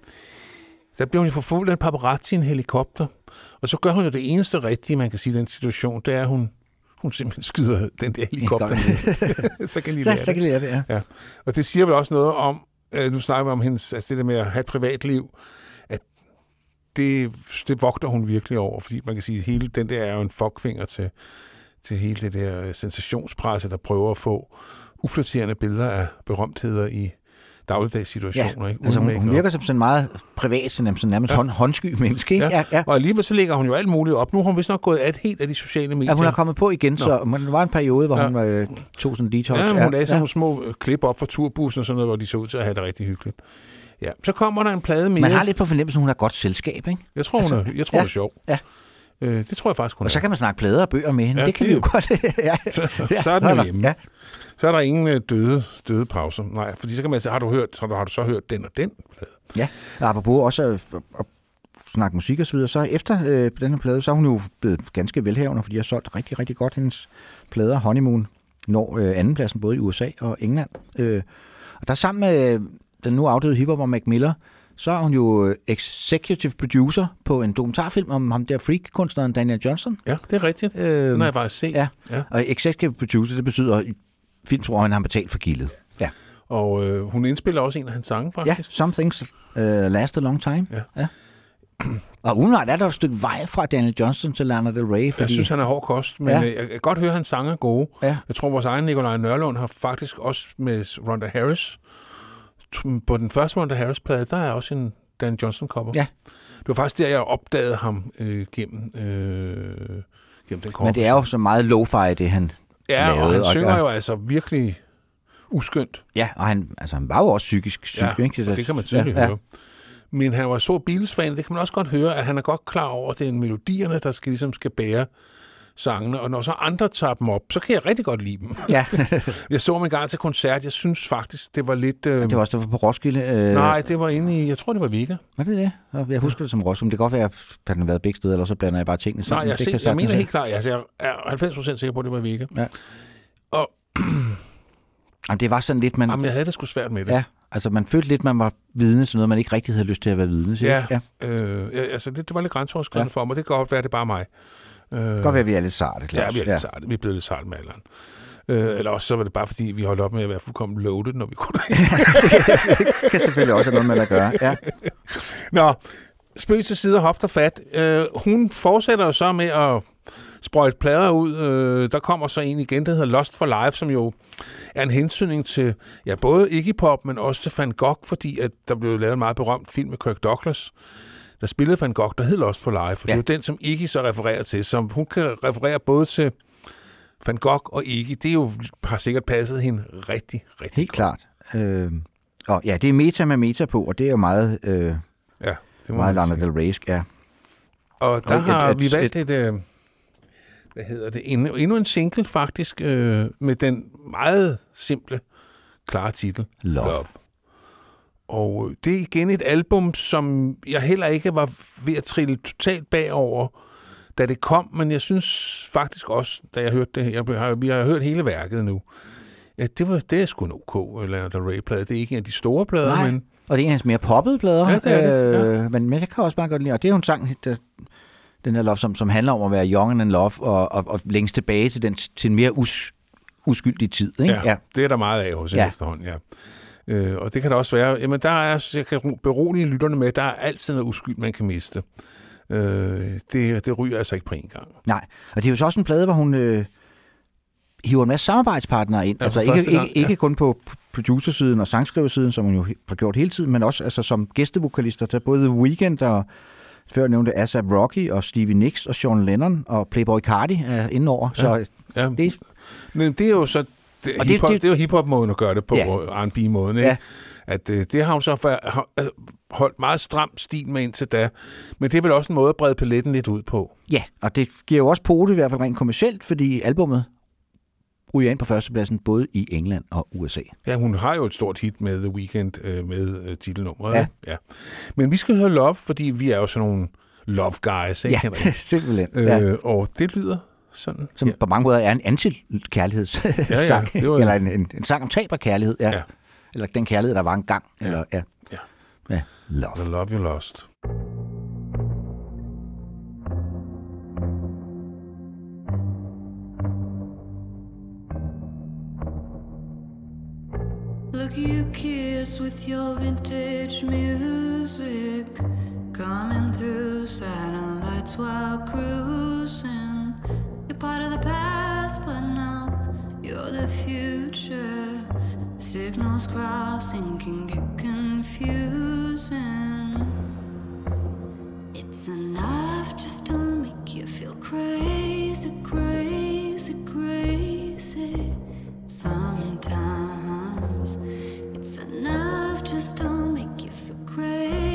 der bliver hun jo forfulgt af en paparazzi i en helikopter. Og så gør hun jo det eneste rigtige, man kan sige i den situation, det er, at hun, hun simpelthen skyder den der helikopter så kan de lære Så, så kan det. jeg det, ja. Ja. Og det siger vel også noget om, øh, nu snakker vi om hendes, altså det der med at have et privatliv, at det, det vogter hun virkelig over, fordi man kan sige, at hele den der er jo en fuckfinger til, til hele det der øh, sensationspresse, der prøver at få uflatterende billeder af berømtheder i dagligdags situationer. ikke? altså, Uden hun, hun make-up. virker som sådan meget privat, sådan, sådan nærmest ja. hånd, håndsky menneske. Ikke? Ja. Ja, ja. Og alligevel så lægger hun jo alt muligt op. Nu har hun vist nok gået af helt af de sociale medier. Ja, hun er kommet på igen, så Nå. men der var en periode, hvor Ja. ja. hun øh, tog sådan en detox. Ja, hun lagde sådan ja. nogle små øh, klip op fra turbussen og sådan noget, hvor de så ud til at have det rigtig hyggeligt. Ja, så kommer der en plade mere. Man har lidt på fornemmelsen, at hun har godt selskab, ikke? Jeg tror, hun er, jeg tror, ja, hun er sjov. ja. Øh, det tror jeg faktisk, hun Og så er. kan man snakke plader og bøger med hende. Ja, Ja, det kan det- vi jo godt. ja. Så, så er der- hjemme. Ja. Så er der ingen øh, døde, døde pauser. Nej, fordi så kan man sige, har du, hørt, har du, har du så hørt den og den plade? Ja, og apropos også at, at, snakke musik og så videre, så efter øh, den her plade, så er hun jo blevet ganske velhavende, fordi jeg har solgt rigtig, rigtig godt hendes plader. Honeymoon når øh, andenpladsen både i USA og England. Øh, og der sammen med øh, den nu afdøde hiphopper Mac Miller, så er hun jo øh, executive producer på en dokumentarfilm om ham der freak-kunstneren Daniel Johnson. Ja, det er rigtigt. Øh, Den har jeg faktisk set. ja. ja. Og executive producer, det betyder i filmsproget, han har betalt for gildet. Ja. Og øh, hun indspiller også en af hans sange, Ja, faktisk. Some Things uh, Last a Long Time. Ja. ja. Og umiddelbart er der et stykke vej fra Daniel Johnson til Lana Del Rey, fordi Jeg synes, han er hård kost, men Ja. ja. jeg kan godt høre, at hans sange er gode. Ja. Jeg tror, vores egen Nikolaj Nørlund har faktisk også med Ronda Harris. På den første Ronda Harris-plade, der er også en Dan Johnson-cover. Ja. Det var faktisk der, jeg opdagede ham øh, gennem, øh, gennem den cover. men det er jo så meget lo-fi, det han Ja, og lavede, han og- synger og- jo altså virkelig uskyndt. Ja, og han, altså, han var jo også psykisk syg, Ja, ikke? og det kan man tydeligt ja, høre. Men han var så Beatles-fan, det kan man også godt høre, at han er godt klar over, at det er melodierne, der skal, ligesom skal bære sangene. Og når så andre tager dem op, så kan jeg rigtig godt lide dem. Ja, Jeg så dem en gang til koncert. Jeg synes faktisk, det var lidt... Øh, det var også der var på Roskilde. Øh, Nej, det var inde i... Jeg tror, det var Vega. Var det det? Jeg husker det som Roskilde. Det kan godt være, at han har været begge steder, eller så blander jeg bare tingene Nej, sammen. jeg, det se, jeg sagtens mener helt klart. Altså, jeg er 90% sikker på, at det var Vega. Ja. Og Jamen, det var sådan lidt, man... jamen, jeg havde det sgu svært med det. Ja, altså man følte lidt, man var vidne til noget, man ikke rigtig havde lyst til at være vidne til. Ja, ja. Øh, altså, det, det var lidt grænseoverskridende ja. for mig. Det kan godt være, det er bare mig. Øh, Det kan godt være, at vi er lidt sarte, Claus. Ja, vi er, lidt sarte. vi er blevet lidt sarte med alderen. Øh, eller også så var det bare, fordi vi holdt op med at være fuldkommen loaded, når vi kunne det kan selvfølgelig også have noget med at gøre. Ja. Nå, spøg til side hofter fat. Øh, hun fortsætter jo så med at sprøjte plader ud. Øh, der kommer så en igen, der hedder Lost for Life, som jo er en hensynning til ja, både Iggy Pop, men også til Van Gogh, fordi at der blev lavet en meget berømt film med Kirk Douglas, der spillede Van Gogh, der hed Lost for Life. Og ja. Det er jo den, som Iggy så refererer til. Som hun kan referere både til Van Gogh og Iggy. Det er jo, har sikkert passet hende rigtig, rigtig Helt klart. Øh, og ja, det er meta med meta på, og det er jo meget, øh, Ja, det meget Lana. Del Rey'sk, ja. Og der Og et- har et- vi valgt et, øh, hvad hedder det, endnu, endnu en single faktisk, øh, med den meget simple, klare titel. Love. Og det er igen et album, som jeg heller ikke var ved at trille totalt bagover, da det kom, men jeg synes faktisk også, da jeg hørte det, jeg har, vi har hørt hele værket nu, at det, var, det er sgu en OK Lana Del Rey-plade. Det er ikke en af de store plader, Nej. men Og det er en af hans mere poppede plader. Ja, det er det, øh, men, men jeg kan også bare godt lide, og det er jo en sang, der, den her love, som, som handler om at være young and love, og, og, og længes tilbage til, den, til en mere us, uskyldig tid. Ikke? Ja, ja, det er der meget af hos ja. Ja. efterhånden, ja. Øh, og det kan der også være. Jamen, der er, jeg kan berolige lytterne med, der er altid noget uskyld, man kan miste. Øh, det, det ryger altså ikke på en gang. Nej, og det er jo så også en plade, hvor hun øh, hiver en masse samarbejdspartnere ind. Ja, altså ikke, første gang, ikke, ikke kun på producersiden og sangskriversiden, som hun jo har gjort hele tiden, men også altså, som gæstevokalister til både The Weeknd og før nævnte ASAP Rocky og Stevie Nicks og Sean Lennon og Playboy Cardi er indenover. Ja. Så Ja. det, Men det er jo så det, Og hip-hop, det, det- det er jo hiphop-måden at gøre det på, Ja. ja. R&B-måden, ikke? Ja. At øh, det har hun så for, øh, holdt meget stram stil med indtil da. Men det er vel også en måde at brede paletten lidt ud på. ja, og det giver jo også pote i hvert fald rent kommercielt, fordi albummet ryger ind på førstepladsen både i England og USA. Ja, hun har jo et stort hit med The Weeknd øh, med øh, titelnummeret. Ja. ja. Men vi skal høre Love, fordi vi er jo sådan nogle love guys, ikke, Ja, Henrik? simpelthen. Ja. Øh, og det lyder sådan. Som ja. på mange måder er en anti-kærlighedssang. Ja, ja, det var- Eller en, en, en sang om tab og kærlighed. Ja. Ja. ja. Eller den kærlighed, der var engang. Ja. Eller, ja. Ja. ja. Love. The Love You Lost. Look, you kids with your vintage music coming through satellites while cruising. Part of the past, but now you're the future. Signals crossing can get confusing. It's enough just to make you feel crazy, crazy, crazy. Sometimes it's enough just to make you feel crazy.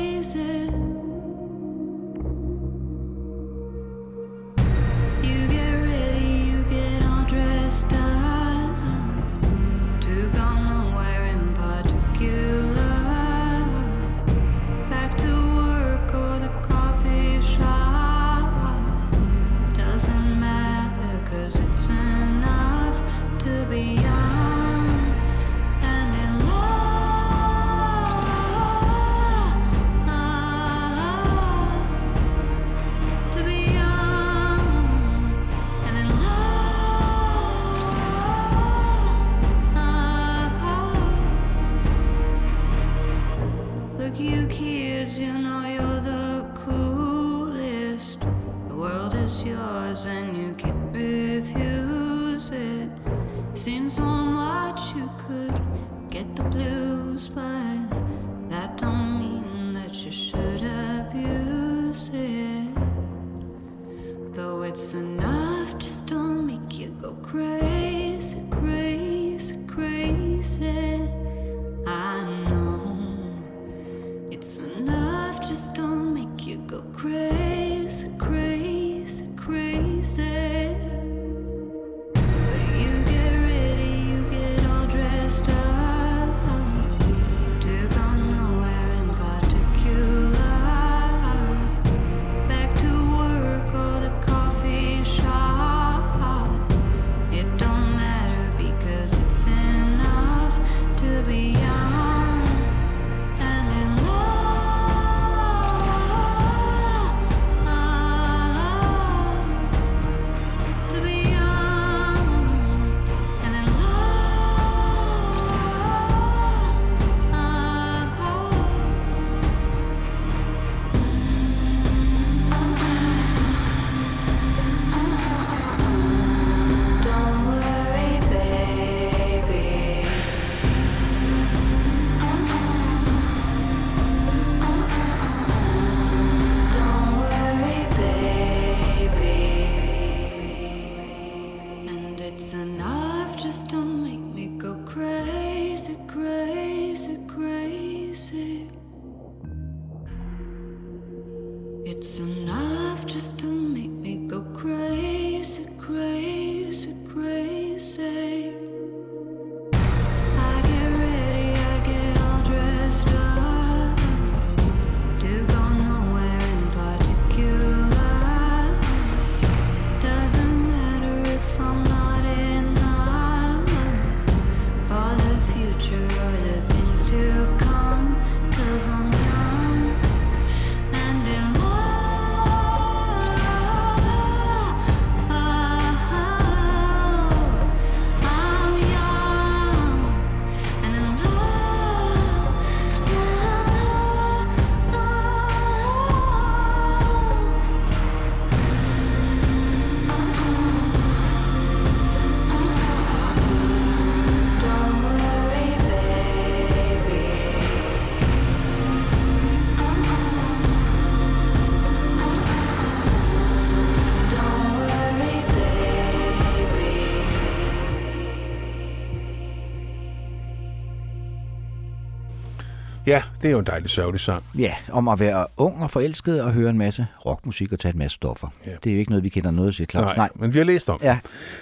Det er jo en dejlig sørgelig sang. Ja, om at være ung og forelsket og høre en masse rockmusik og tage en masse stoffer. Ja. Det er jo ikke noget, vi kender noget til, Claus. Nej, Nej, men vi har læst om. Ja,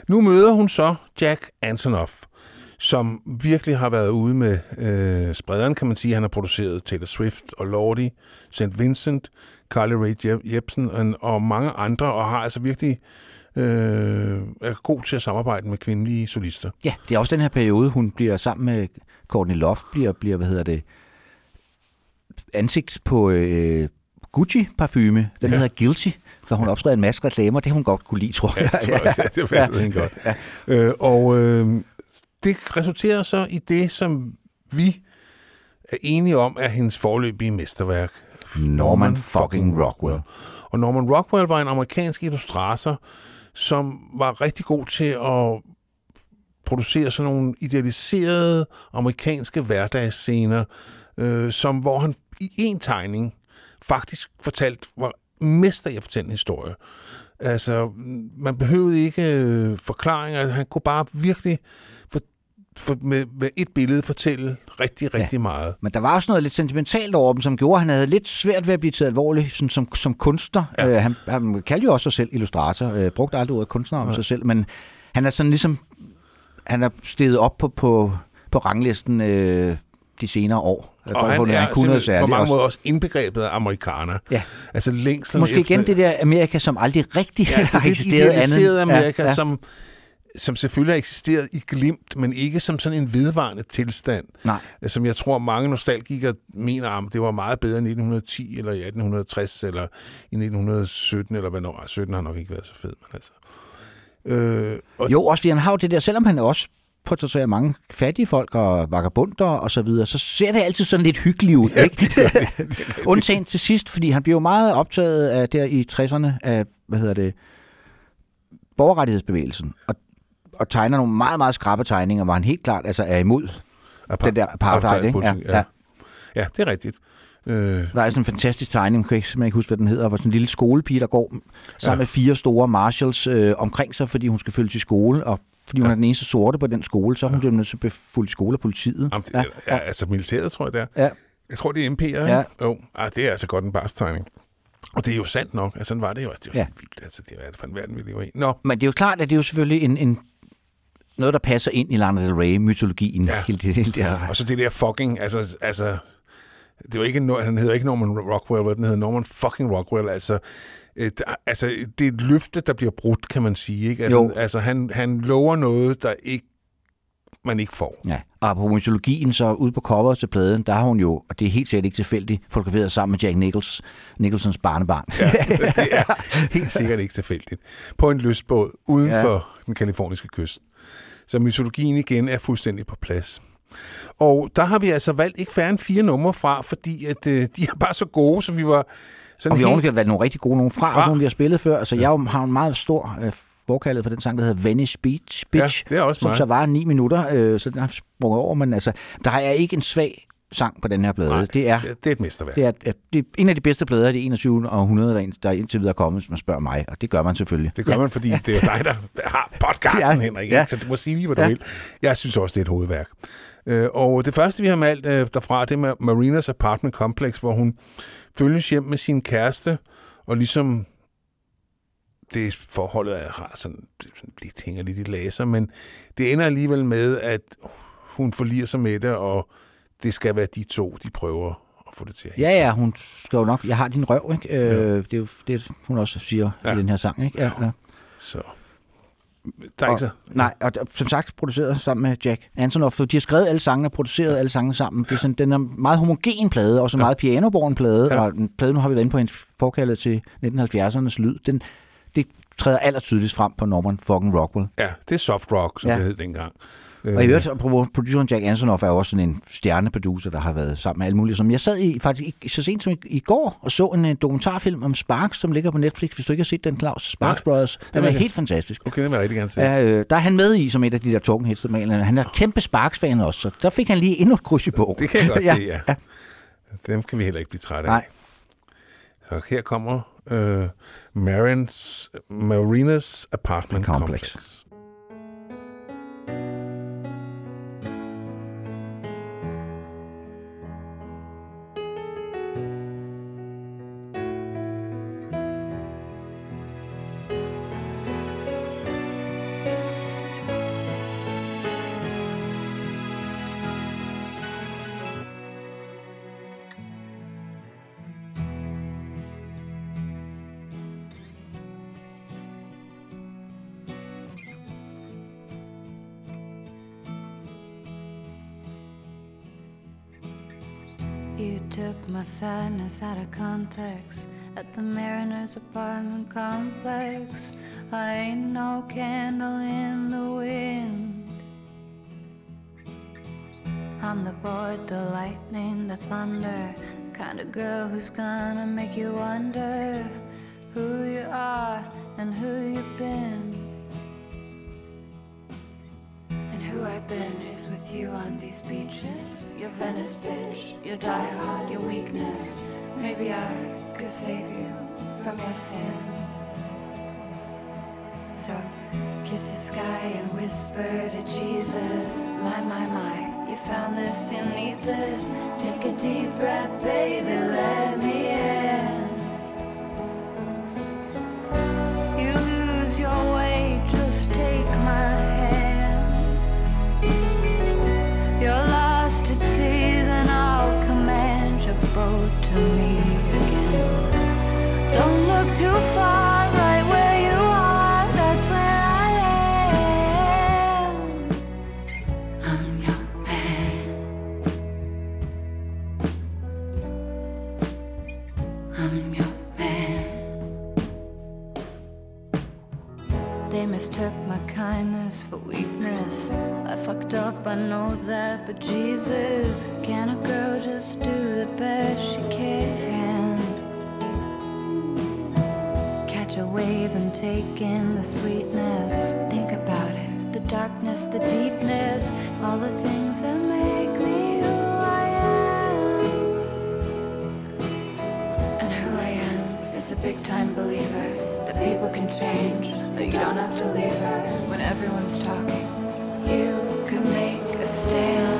Nu møder hun så Jack Antonoff, som virkelig har været ude med øh, sprederen, kan man sige. Han har produceret Taylor Swift og Lordi, St. Vincent, Carly Rae Jep- Jepsen og, og mange andre, og har altså virkelig øh, er god til at samarbejde med kvindelige solister. Ja, det er også den her periode, hun bliver sammen med Courtney Love, bliver, bliver hvad hedder det, ansigt på øh, Gucci-parfume. Den Ja. ja. hedder Guilty, for hun optræder en masse reklamer. Det har hun godt kunne lide, tror Ja, jeg. det, tror jeg, ja, det passer ja. godt. Ja. Øh, og øh, det resulterer så i det, som vi er enige om, er hendes forløbige mesterværk. Norman fucking Rockwell. Og Norman Rockwell var en amerikansk illustrator, som var rigtig god til at producere sådan nogle idealiserede amerikanske hverdagsscener, øh, som hvor han i en tegning faktisk fortalt, var mester i at fortælle en historie. Altså, man behøvede ikke øh, forklaringer. Han kunne bare virkelig for, for, med, med et billede fortælle rigtig, rigtig ja. meget. Men der var også noget lidt sentimentalt over dem, som gjorde, at han havde lidt svært ved at blive taget alvorligt sådan, som, som kunstner. Ja. Ja. Øh, han, han kaldte jo også sig selv illustrator, øh, brugte aldrig ordet kunstner om ja. sig selv, men han er sådan ligesom, han er steget op på, på, på ranglisten øh, de senere år. Og at han er noget simpelthen på mange også. måder også indbegrebet af amerikaner. Ja. Altså længslen Måske efter... igen det der Amerika, som aldrig rigtig Ja, har er eksisteret andet. Amerika, ja, ja. Som, som selvfølgelig har eksisteret i glimt, men ikke som sådan en vedvarende tilstand. Nej. Som jeg tror, mange nostalgikere mener, om det var meget bedre i 1910, eller i 1860, eller i 1917, eller hvornår. Ej, 17 har nok ikke været så fed, men altså... Øh, og Jo, også fordi han har jo det der, selvom han også portrætterer mange fattige folk og vagabunder og så videre, så ser det altid sådan lidt hyggeligt ud, ikke? Undtagen til sidst, fordi han bliver jo meget optaget af der i 60'erne af, hvad hedder det, borgerrettighedsbevægelsen, og, og tegner nogle meget, meget skrappe tegninger, hvor han helt klart altså er imod apart- den der apartheid, ikke? Ja, apartheidpolitik, ja. ja, det er rigtigt. Øh, Der er sådan en fantastisk tegning, jeg kan ikke, ikke huske, hvad den hedder, hvor sådan en lille skolepige, der går sammen Ja. med fire store marshals øh, omkring sig, fordi hun skal følge til skole, og fordi hun Ja. er den eneste sorte på den skole, så er hun ja. nødt til at blive fuldt skole af politiet. Jamen, ja, ja, altså militæret, tror jeg, det er. Ja. Jeg tror, det er MP'er, Ja. ja. Jo, ah, det er altså godt en barstegning. Og det er jo sandt nok. Altså, sådan var det jo. Altså, det er jo Ja. ja. vildt. Altså, det er for en verden, vi lever i. Nå, Men det er jo klart, at det er jo selvfølgelig en, en noget, der passer ind i Lana Del Rey-mytologien. Ja. Ja. Hele, det, hele det her. og så det der fucking, altså, altså det var ikke, han hedder ikke Norman Rockwell, den hedder Norman fucking Rockwell. Altså, et, altså, det er et løfte, der bliver brudt, kan man sige. Ikke? Altså, Jo. altså han, han lover noget, der ikke man ikke får. Ja. Og på mytologien, så ude på coveret til pladen, der har hun jo, og det er helt sikkert ikke tilfældigt, fotograferet sammen med Jack Nichols, Nicholsons barnebarn. Ja, det er helt sikkert ikke tilfældigt. På en lystbåd uden. Ja. for den kaliforniske kyst. Så mytologien igen er fuldstændig på plads. Og der har vi altså valgt ikke færre end fire numre fra, fordi at, øh, de er bare så gode, så vi var sådan Og vi har helt... valgt nogle rigtig gode, nogle fra, Fra. nogle vi har spillet før. Altså, jeg har en meget stor øh, forkaldet for den sang, der hedder Venice Beach, Beach Ja, det er også som mig. så var ni minutter, øh, så den har sprunget over. Men altså, der er ikke en svag sang på den her plade. Nej, det er det, er et mesterværk. Det er, det er en af de bedste plader af det 21. århundrede, der, der indtil videre er kommet, hvis man spørger mig, og det gør man selvfølgelig. Det gør ja. man, fordi det er jo dig, der har podcasten, Ja. Henrik. Ja. Ja. Så du må sige lige, hvad du Ja. vil. Jeg synes også, det er et hovedværk. Øh, Og det første, vi har valgt øh, derfra, det er med Marinas Apartment Complex, hvor hun følges hjem med sin kæreste, og ligesom det forholdet er, har sådan, det lidt, hænger lidt i laser, men det ender alligevel med, at hun forliger sig med det, og det skal være de to, de prøver at få det til at hænge Ja, ja, hun skal jo nok, jeg har din røv, ikke? Øh, Det er jo det, hun også siger ja. Ja. i den her sang, ikke? Ja, ja. Så der er ikke så... Nej, og som sagt produceret sammen med Jack Antonoff. De har skrevet alle sangene og produceret alle sangene sammen. Det er sådan, den er meget homogen plade, og så meget pianoborn plade. Ja. Ja. Og en plade, nu har vi været inde på en forkaldet til 1970'ernes lyd. Den, det træder allertydeligst frem på Norman fucking Rockwell. Ja, det er soft rock, som ja. Ja. det hed dengang. Og i øvrigt, apropos produceren Jack Antonoff er også sådan en stjerneproducer, der har været sammen med alle mulige. Som jeg sad i faktisk så sent som i, i går og så en, øh, dokumentarfilm om Sparks, som ligger på Netflix. Hvis du ikke har set den, Claus. Sparks Nej, Brothers. Den vil er jeg- helt fantastisk. Okay, det vil jeg rigtig gerne se. Ja, øh, der er han med i som et af de der talking heads. Han er kæmpe Sparks-fan også, så der fik han lige endnu et kryds i bogen. Det kan jeg godt ja. se, ja. ja. Dem kan vi heller ikke blive trætte af. Nej. Så her kommer øh, Marins, Marinas Apartment Complex. Complex. The Mariner's apartment complex. I ain't no candle in the wind. I'm the board, the lightning, the thunder. Kind of girl who's gonna make you wonder who you are and who you've been. And who I've been is with you on these beaches. Your Venice bitch, your diehard, your weakness. Maybe I could save you from your sins. So kiss the sky and whisper to Jesus, my, my, my. You found this, you need this. Take a deep breath, baby, let me in. I know that, but Jesus, can a girl just do the best she can? Catch a wave and take in the sweetness. Think about it the darkness, the deepness, all the things that make me who I am. And who I am is a big time believer that people can change, that you don't have to leave her when everyone's talking. You stay.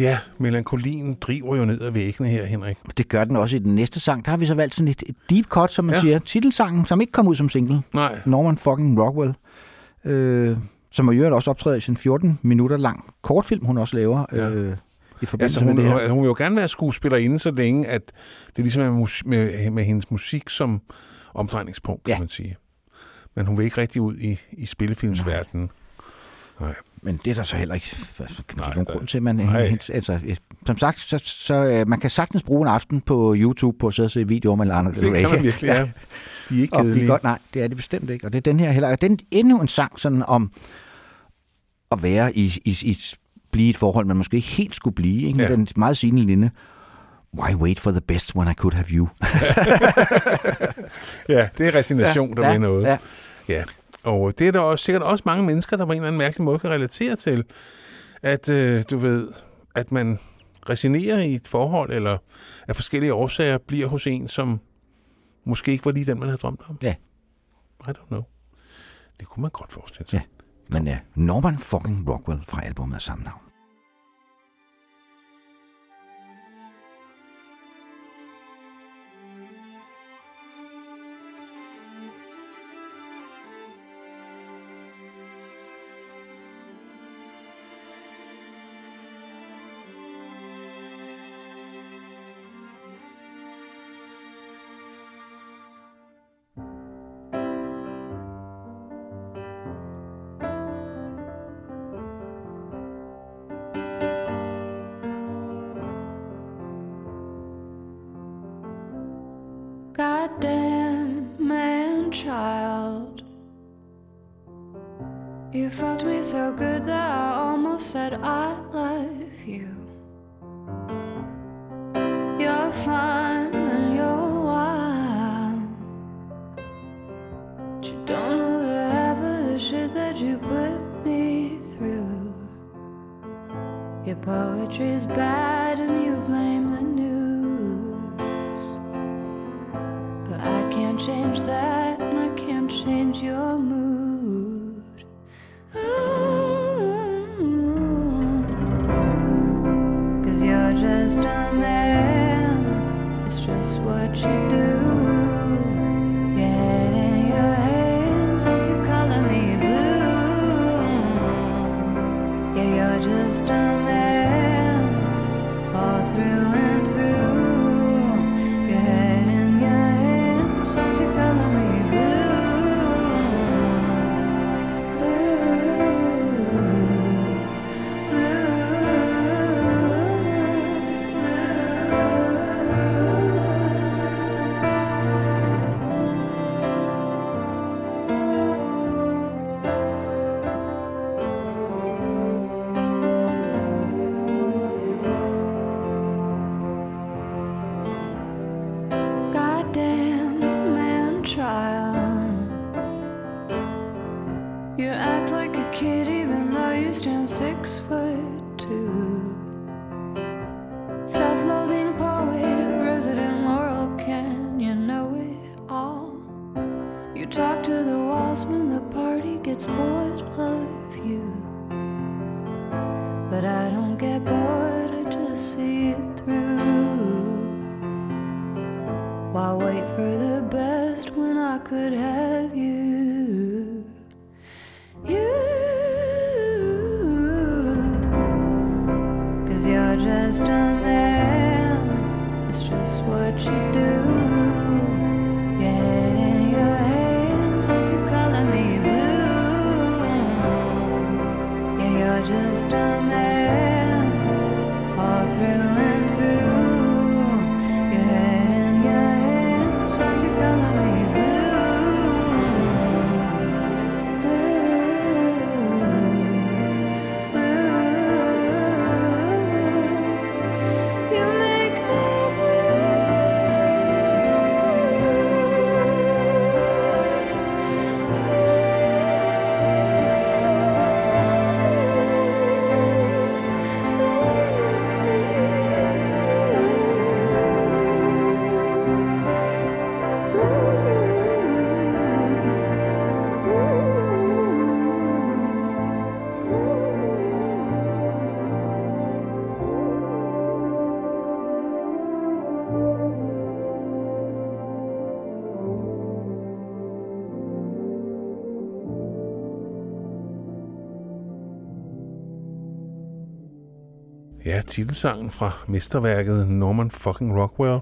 Ja, melankolien driver jo ned ad væggene her, Henrik. Det gør den også i den næste sang. Der har vi så valgt sådan et, et deep cut, som man Ja. ja. siger. Titelsangen, som ikke kom ud som single. Nej, Norman fucking Rockwell. Øh, som jo i øvrigt også optræder i sin 14 minutter lang kortfilm, hun også laver. Ja. Ja. Øh, i forbindelse med hun, det her. hun vil jo gerne være skuespillerinde, så længe at det ligesom er mus- med, med hendes musik som omdrejningspunkt, kan Ja. man sige. Men hun vil ikke rigtig ud i, i spillefilmsverdenen. Nej. Men det er der så heller ikke altså, kan man Nej, nogen der- grund til. Man, Nej. altså, som sagt, så, så øh, man kan sagtens bruge en aften på YouTube på at sidde og se videoer med Lana Del Det Rey. kan man virkelig, ja. De er ikke kedelige. godt, nej, det er det bestemt ikke. Og det er den her heller. Og den endnu en sang sådan om at være i, i, i blive et forhold, man måske ikke helt skulle blive. Ikke? Ja. Den meget sigende linje. Why wait for the best when I could have you? Ja, det er resignation, der ja, noget. Ja. Ja, og det er der også, sikkert også mange mennesker, der på en eller anden mærkelig måde kan relatere til, at øh, du ved, at man resignerer i et forhold, eller af forskellige årsager bliver hos en, som måske ikke var lige den, man havde drømt om. Ja. I don't know. Det kunne man godt forestille sig. Ja. Men ja, Norman fucking Rockwell fra albumet af samme navn. To when the party gets bored of you. But I don't get bored, I just see it through. Why wait for the best when I could have Ja, titelsangen fra mesterværket Norman fucking Rockwell.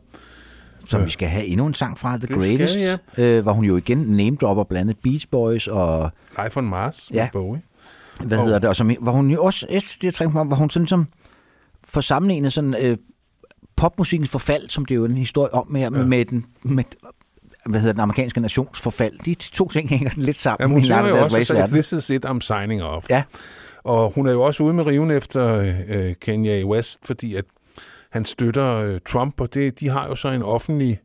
Så vi skal have endnu en sang fra The Det skal Greatest, vi, øh, hvor hun jo igen name-dropper blandt andet Beach Boys og Life on Mars Ja. Bowie. hvad Og- hedder det, og som, hvor hun jo også, jeg, synes, tænker på, hvor hun sådan som får sammenlignet sådan øh, popmusikkens forfald, som det er jo en historie om her, ja. med, den, med hvad hedder den amerikanske nations forfald. De to ting hænger lidt Ja, sammen hun i synger Lana jo også, at this is it, I'm signing off. Ja. Og hun er jo også ude med riven efter øh, Kanye West, fordi at han støtter øh, Trump, og det, de har jo så en offentlig,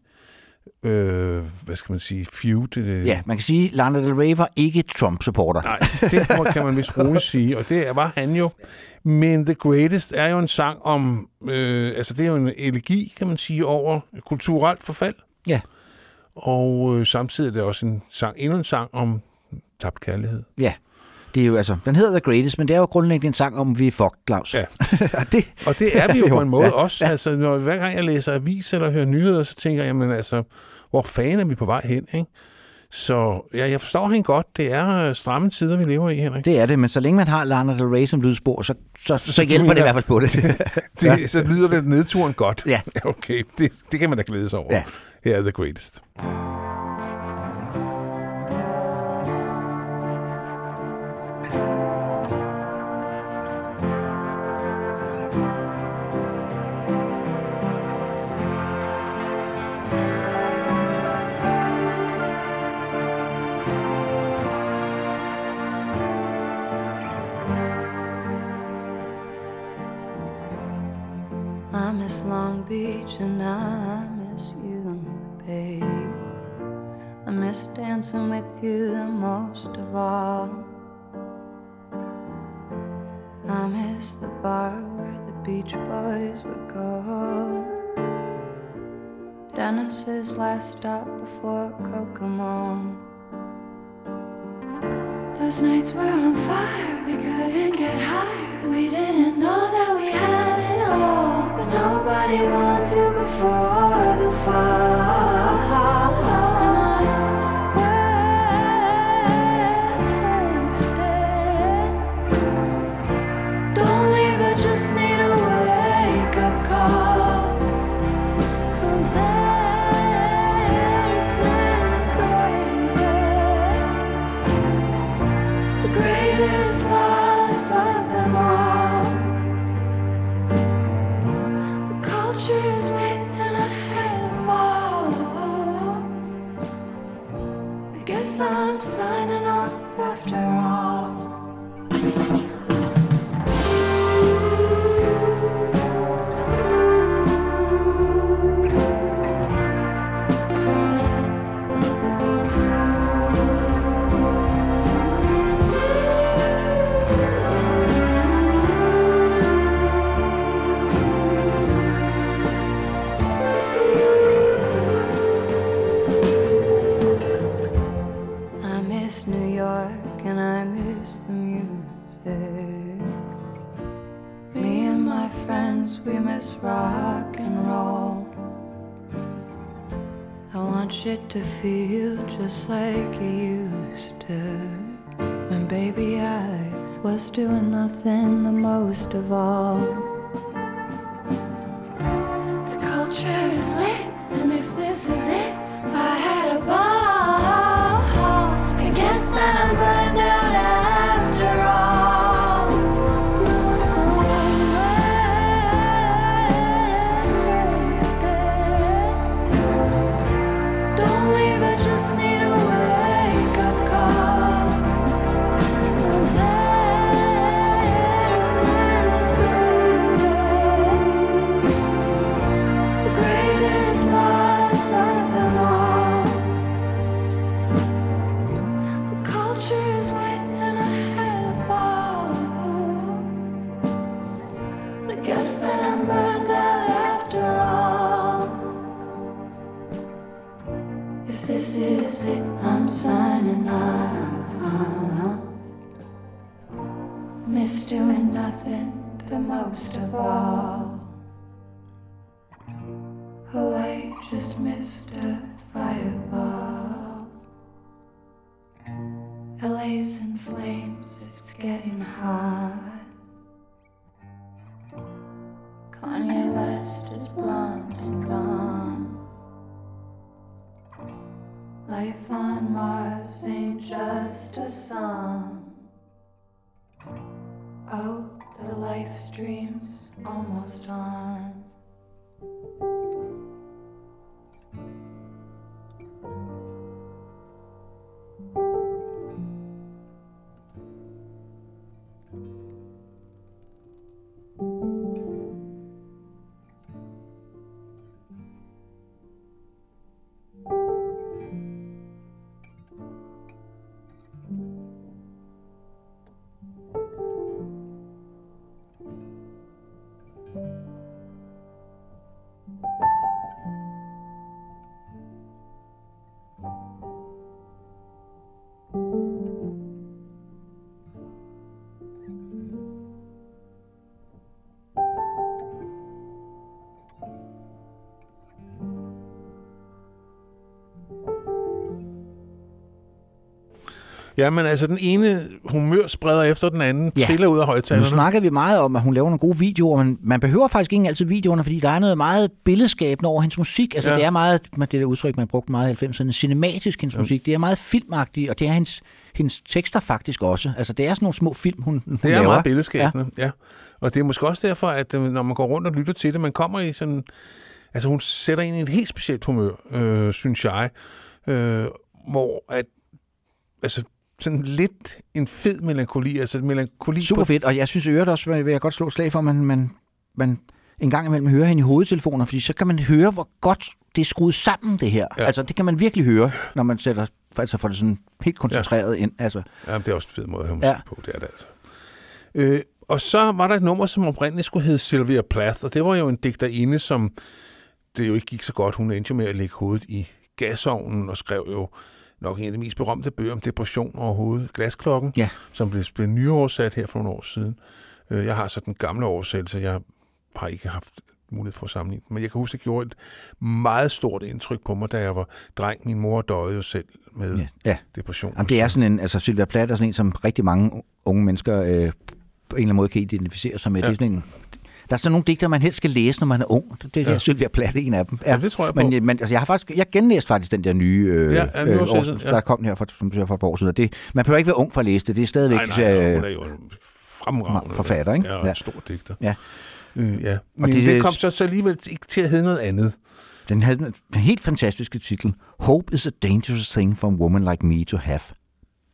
øh, hvad skal man sige, feud. Øh, Ja, man kan sige, at Lana Del Rey var ikke Trump-supporter. Nej, det kan man vist roligt sige, og det var han jo. Men The Greatest er jo en sang om, øh, altså det er jo en elegi, kan man sige, over kulturelt forfald. Ja. Og øh, samtidig er det også en sang, endnu en sang om tabt kærlighed. Ja. Det er jo altså, den hedder The Greatest, men det er jo grundlæggende en sang om, vi er fucked, Claus. Ja. og det, Og det er vi jo Jo, på en måde ja, også. Altså, når, hver gang jeg læser avis eller hører nyheder, så tænker jeg, jamen altså, hvor fanden er vi på vej hen, ikke? Så ja, jeg forstår hende godt. Det er øh, stramme tider, vi lever i, Henrik. det er det, men så længe man har Lana Del Rey som lydspor, så, så, så, så hjælper det i hvert fald på det. det så lyder det nedturen godt. Ja. Okay, det, det kan man da glæde sig over. Ja. Her er The Greatest. Miss Long Beach and I miss you, babe. I miss dancing with you the most of all. I miss the bar where the Beach Boys would go. Dennis's last stop before Kokomo. Those nights were on fire, we couldn't get higher. We didn't know that we had almost on. Ja, men altså den ene humør spreder efter den anden, Ja. triller ud af Nu højtalerne. snakkede vi meget om, at hun laver nogle gode videoer, men man behøver faktisk ikke altid videoerne, fordi der er noget meget billedskabende over hendes musik. Altså Ja. ja. det er meget, det der udtryk, man brugte meget i 90'erne, cinematisk hendes musik. Det er meget filmagtigt, og det er hendes, hendes tekster faktisk også. Altså det er sådan nogle små film, hun, hun Det er laver. meget billedskabende, ja. ja. Og det er måske også derfor, at øh, når man går rundt og lytter til det, man kommer i sådan... Altså hun sætter ind i et helt specielt humør, øh, synes jeg. Øh, hvor at... Altså sådan lidt en fed melankoli. Altså melankoli Super fedt, og jeg synes øvrigt også, vil jeg godt slå slag for, at man, man, man en gang imellem høre hende i hovedtelefoner, fordi så kan man høre, hvor godt det er skruet sammen, det her. Ja. Ja. Altså, det kan man virkelig høre, når man sætter, altså får det sådan helt koncentreret ja. ind. Altså, Jamen, det er også en fed måde at høre musik Ja. ja. på, det er det altså. Øh, og så var der et nummer, som oprindeligt skulle hedde Sylvia Plath, og det var jo en digterinde, som det jo ikke gik så godt. Hun endte jo med at lægge hovedet i gasovnen og skrev jo nok en af de mest berømte bøger om depression overhovedet, Glasklokken, Ja. som blev, blev nyoversat her for nogle år siden. Øh, Jeg har så den gamle oversættelse, jeg har ikke haft mulighed for at sammenligne. Men jeg kan huske, det gjorde et meget stort indtryk på mig, da jeg var dreng. Min mor døde jo selv med ja. ja. depression. Jamen, det er sådan en, altså Sylvia Plath er sådan en, som rigtig mange unge mennesker øh, på en eller anden måde kan identificere sig med. Ja. Det er sådan en, der er sådan nogle digter, man helst skal læse, når man er ung. Det, det er Ja. ja. Sylvia Plath en af dem. Ja, det tror jeg på. Men, øh, men altså, jeg har faktisk, jeg genlæste faktisk den der nye, øh, Ja, ja, nu har jeg set den, år, ja. der kom her for, for et par år siden. Og Det, man behøver ikke være ung for at læse det. Det er stadigvæk... Nej, nej, nej, øh, hun er jo en fremragende forfatter, ikke? Ja, og Ja. stor digter. Ja. Øh, ja. Men det- det, det kom så, så alligevel ikke til at hedde noget andet. Den havde den helt fantastiske titel. Hope is a dangerous thing for a woman like me to have.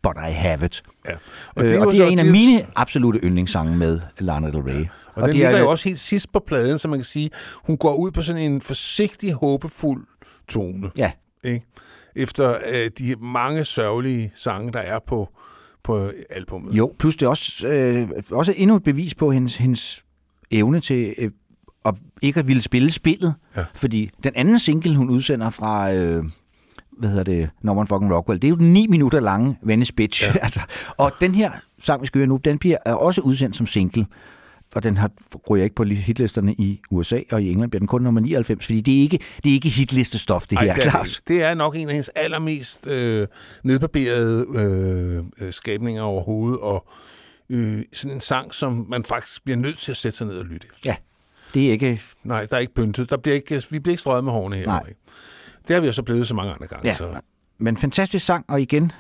But I have it. Ja. Og det, øh, og det er en af mine absolute yndlingssange med Lana Del Rey. Og, og den det er ligger jo også helt sidst på pladen, så man kan sige, hun går ud på sådan en forsigtig, håbefuld tone. Ja, Ikke? Efter øh, de mange sørgelige sange, der er på, på albummet. Jo, plus det er også, øh, også endnu et bevis på hendes, hendes evne til øh, at ikke at ville spille spillet. Ja. Fordi den anden single, hun udsender fra, øh, hvad hedder det, Norman fucking Rockwell, det er jo den 9 minutter lange Venice Bitch. Ja. altså, og den her sang, vi skal høre nu, den bliver er også udsendt som single. Og den har, ryger ikke på hitlisterne i USA, og i England bliver den kun nummer 99, fordi det er ikke, det er ikke hitlistestof, det Ej, her, det, er, Claus. det, er nok en af hendes allermest øh, nedbarberede øh, øh, skabninger overhovedet, og øh, sådan en sang, som man faktisk bliver nødt til at sætte sig ned og lytte efter. Ja, det er ikke... Nej, der er ikke pyntet. Der bliver ikke, vi bliver ikke strøget med hårene her. Nej. Ikke? Det har vi jo så blevet så mange andre gange. Ja, Så. men fantastisk sang, og igen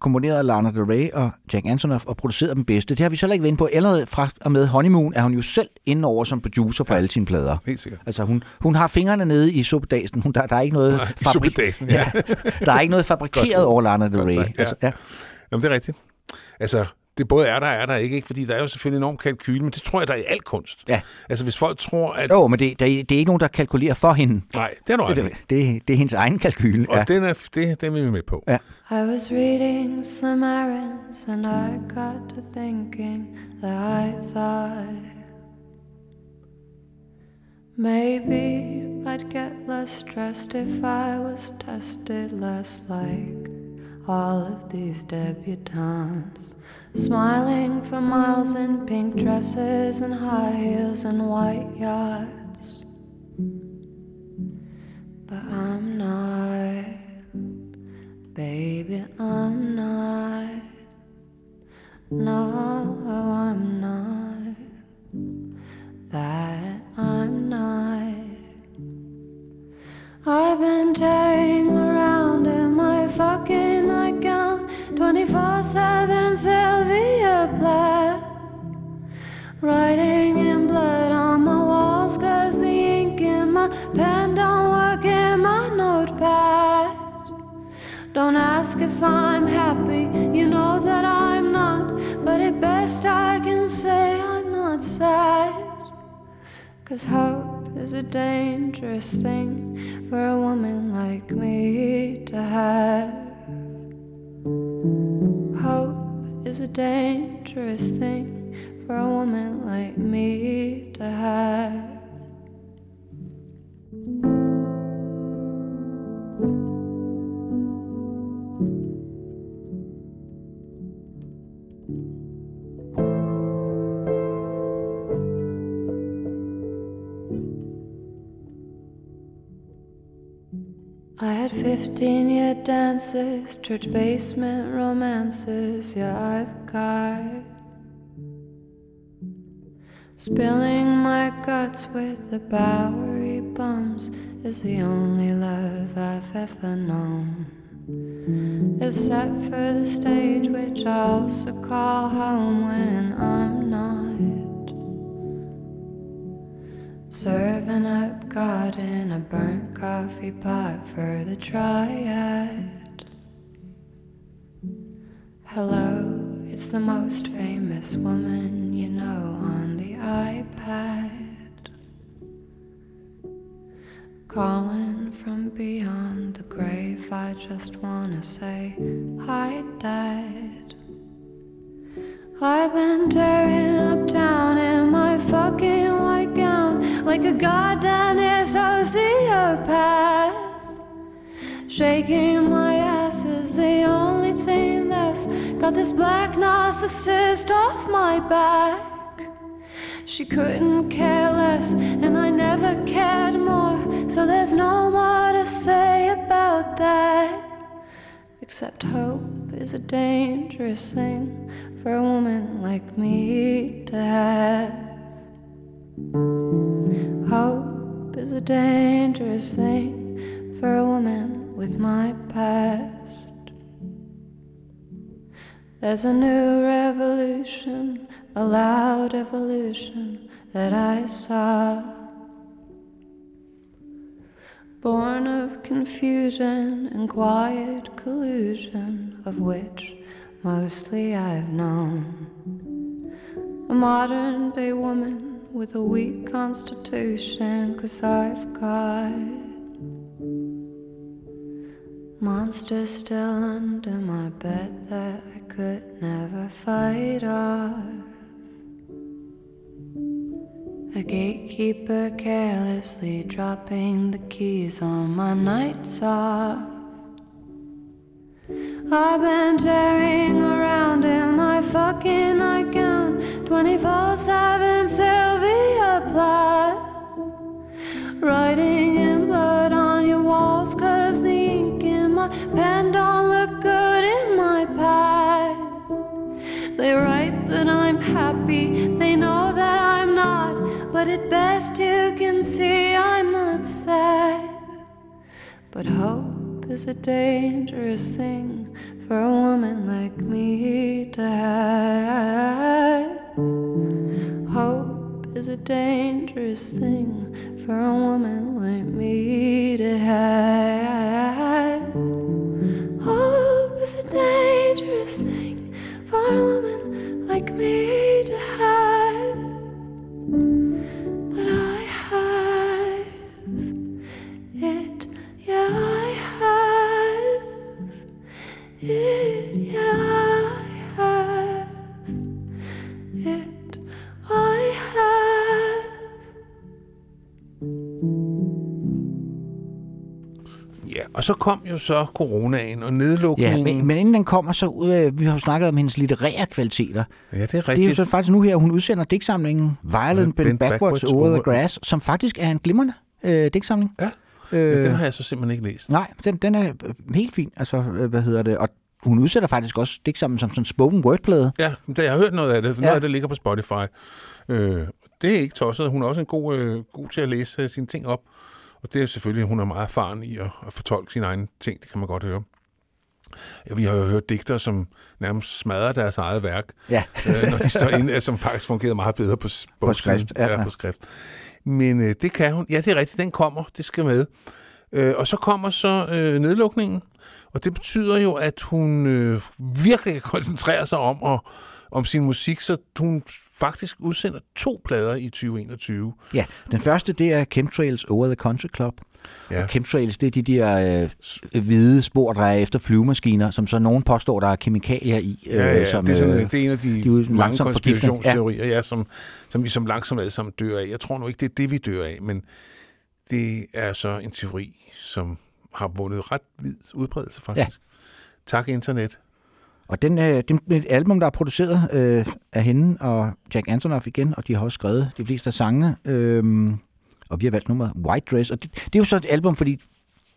komponeret af Lana Del Rey og Jack Antonoff og produceret den bedste. Det har vi så ikke inde på. Allerede fra og med Honeymoon er hun jo selv inde over som producer på ja. alle sine plader. Helt sikkert. Altså hun, hun har fingrene nede i suppedasen. Hun, der, der er ikke noget Nej, i suppedasen, ja. der er ikke noget fabrikeret over Lana Del Rey. sagt, ja. Altså, ja. Jamen, det er rigtigt. Altså, det både er der og er der ikke, ikke, fordi der er jo selvfølgelig enorm kalkyl, men det tror jeg, der er i al kunst. Ja. Altså, hvis folk tror, at... Jo, men det, der, det er ikke nogen, der kalkulerer for hende. Nej, det er noget Det, det, det, det er hendes egen kalkyl. Og Ja. den er, det, den er vi med på. Ja. I was reading some errands and I got to thinking that I thought maybe I'd get less stressed if I was tested less like all of these debutantes. Smiling for miles in pink dresses and high heels and white yachts. But I'm not. Baby, I'm not. No, I'm not. That I'm not. I've been tearing around in my fucking nightgown 24 7 Sylvia Plath. Writing in blood on my walls, cause the ink in my pen don't work in my notepad. Don't ask if I'm happy, you know that I'm not. But at best, I can say I'm not sad. Cause hope is a dangerous thing for a woman like me to have. Hope is a dangerous thing for a woman like me to have. 15 year dances, church basement romances, yeah, I've got. Spilling my guts with the Bowery bums is the only love I've ever known. Except for the stage, which I also call home when I'm not. Serving up God in a burnt coffee pot for the triad. Hello, it's the most famous woman you know on the iPad. Calling from beyond the grave, I just wanna say, Hi, Dad. I've been tearing up down in my fucking gown like a goddamn sociopath. Shaking my ass is the only thing that's got this black narcissist off my back. She couldn't care less, and I never cared more. So there's no more to say about that. Except hope is a dangerous thing for a woman like me to have. A dangerous thing for a woman with my past. There's a new revolution, a loud evolution that I saw. Born of confusion and quiet collusion, of which mostly I've known. A modern day woman with a weak constitution, cause I've got monsters still under my bed that I could never fight off. A gatekeeper carelessly dropping the keys on my nights off. I've been tearing around in my fucking nightgown 24 7 Sylvia Plath. Writing in blood on your walls, cause the ink in my pen don't look good in my pad. They write that I'm happy, they know that I'm not, but at best you can see I'm not sad. But hope is a dangerous thing for a woman like me to have. Hope is a dangerous thing for a woman like me to have. Hope is a dangerous thing for a woman like me to have. Så kom jo så coronaen og Ja, nedlukningen. men, men inden den kommer, så øh, vi har jo snakket om hendes litterære kvaliteter. ja, det er Det er jo rigtigt. så faktisk nu her, hun udsender digtsamlingen Violent Ja, Bend Backwards, Backwards Over the Grass, som faktisk er en glimrende øh, digtsamling. Ja. Øh, Ja, den har jeg så simpelthen ikke læst. Nej, den, den er øh, helt fin. Altså, øh, hvad hedder det? Og hun udsætter faktisk også digtsamlingen som sådan en spoken word-plade. Ja, men jeg har hørt noget af det, for Ja. af det ligger på Spotify. Øh, det er ikke tosset. Hun er også en god, øh, god til at læse øh, sine ting op. Og det er selvfølgelig, hun er meget erfaren i at, at fortolke sine egne ting. Det kan man godt høre. Ja, vi har jo hørt digter, som nærmest smadrer deres eget værk, Ja. øh, når de så ind, som faktisk fungerede meget bedre på, På bogsiden. skrift, ja, Ja, ja. på skrift. Men øh, det kan hun. Ja, det er rigtigt. Den kommer. Det skal med. Øh, og så kommer så øh, nedlukningen. Og det betyder jo, at hun øh, virkelig kan koncentrere sig om, at, om sin musik, så hun faktisk udsender to plader i 2021. Ja, den første, det er Chemtrails Over the Country Club. Ja. Og chemtrails, det er de der øh, hvide spor, der er efter flyvemaskiner, som så nogen påstår, der er kemikalier i. Ja, ja, som, det, er sådan, øh, det er en af de, de mange konspirationsteorier, ja. som, som vi som langsomt alle sammen dør af. Jeg tror nu ikke, det er det, vi dør af, men det er så en teori, som har vundet ret vid udbredelse faktisk. Ja. Tak internet. Og den, øh, er et album, der er produceret øh, af hende og Jack Antonoff igen, og de har også skrevet de fleste af sangene. Øh, og vi har valgt nummeret White Dress, og det, det er jo så et album, fordi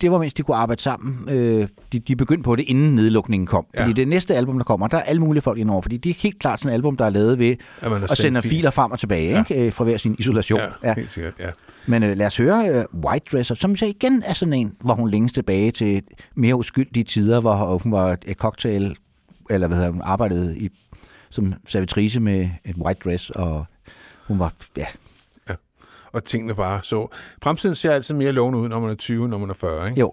det var mens de kunne arbejde sammen. Øh, de, de begyndte på det, inden nedlukningen kom. Ja. Fordi det næste album, der kommer, der er alle mulige folk indover, fordi det er helt klart sådan et album, der er lavet ved At sende fil- filer frem og tilbage, Ja. ikke? Øh, fra hver sin isolation. Ja, ja. helt sikkert, ja. Men øh, lad os høre uh, White Dresser, som så igen er sådan en, hvor hun længes tilbage til mere uskyldige tider, hvor hun var et cocktail, eller hvad hedder hun, arbejdede i, som servitrice med et white dress, og hun var, ja, Og tingene bare så... Fremtiden ser altid mere lovende ud, når man er 20, når man er 40, ikke? jo.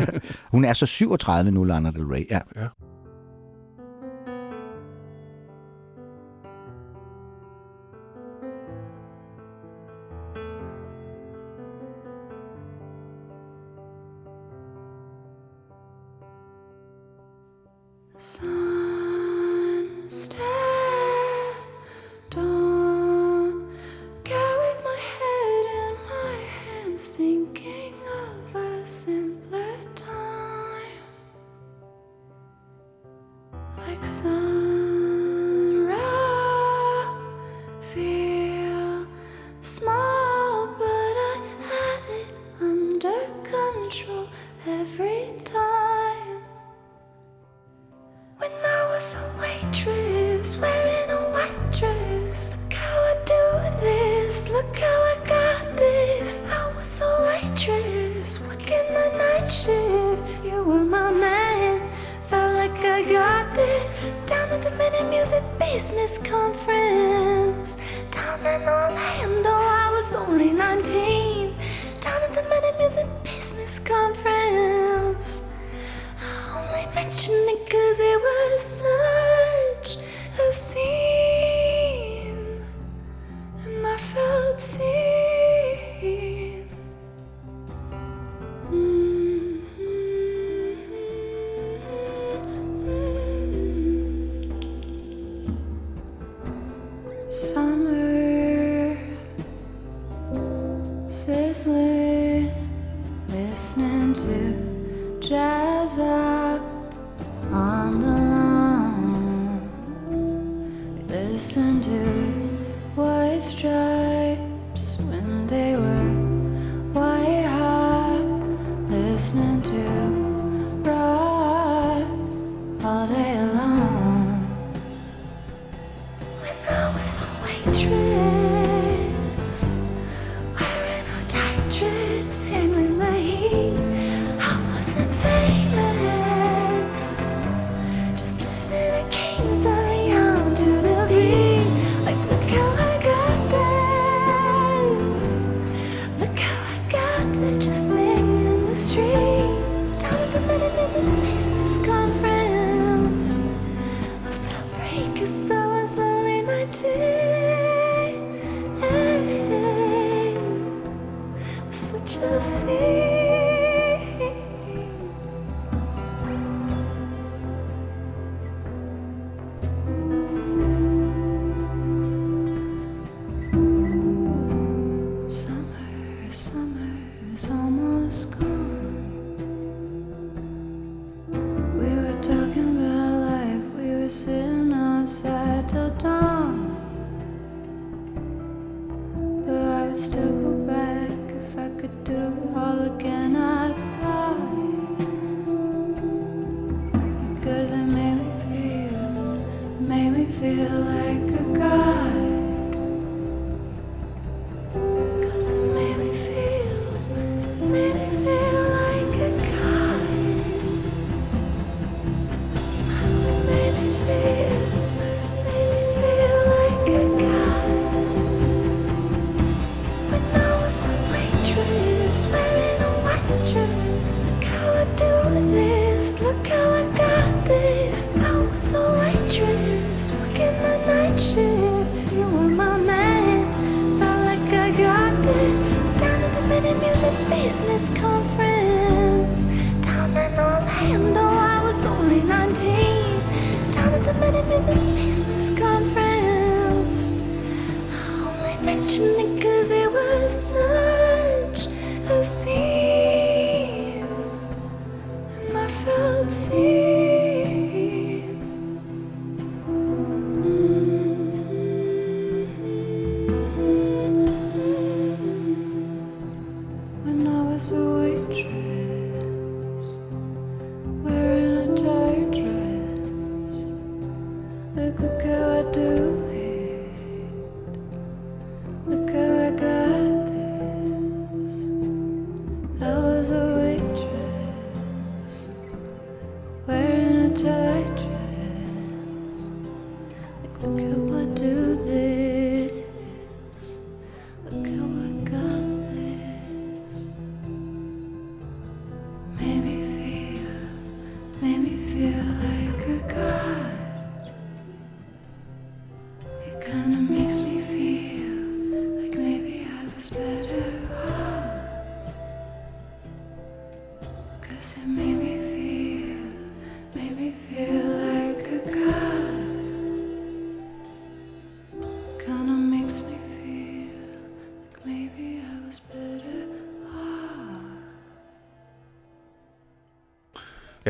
hun er så 37 nu, Lana Del Rey, ja. Ja.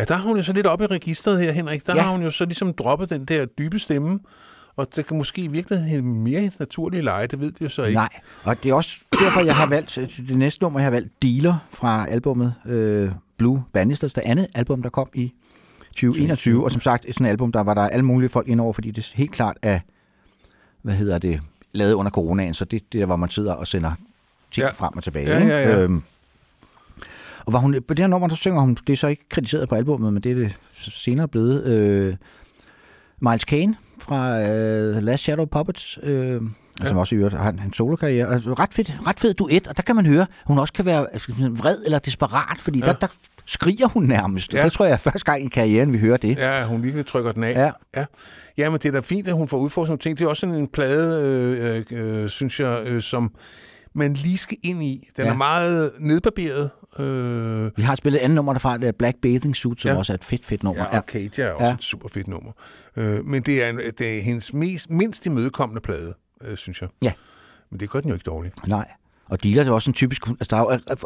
Der har hun jo så lidt op i registret her, Henrik. Der Ja. har hun jo så ligesom droppet den der dybe stemme, og det kan måske i virkeligheden mere hendes naturlige leje, det ved vi jo så ikke. Nej, og det er også derfor, jeg har valgt, det næste nummer, jeg har valgt Dealer fra albummet øh, Blue Bannisters, det andet album, der kom i 2021, og som sagt, sådan et album, der var der alle mulige folk indover, fordi det helt klart er, hvad hedder det, lavet under coronaen, så det er det der, hvor man sidder og sender ting Ja. frem og tilbage. Ja, ja, ja. Øhm, og var hun, på det her nummer, der synger hun, det er så ikke kritiseret på albummet, men det er det senere blevet, øh, Miles Kane fra øh, Last Shadow Puppets, øh, ja. som også i øvrigt har en, en solokarriere. Altså, ret, fedt, ret fed duet, og der kan man høre, hun også kan være altså, vred eller desperat, fordi ja. der, der skriger hun nærmest. Ja. Det tror jeg er første gang i karrieren, vi hører det. Ja, hun virkelig trykker den af. Ja. ja. ja men det er da fint, at hun får udforsket nogle ting. Det er også sådan en plade, øh, øh, øh, synes jeg, øh, som man lige skal ind i. Den ja. er meget nedbarberet. Øh, Vi har spillet et andet nummer derfra, det er Black Bathing Suit, som ja. Også er et fedt, fedt nummer. ja, Arcadia er også Ja. et super fedt nummer. Øh, men det er, en, det er hendes mest, mindst imødekommende plade, øh, synes jeg. Ja. Men det gør den jo ikke dårligt. Nej. Og Dealer er også en typisk... Altså, der er jo øh, øh,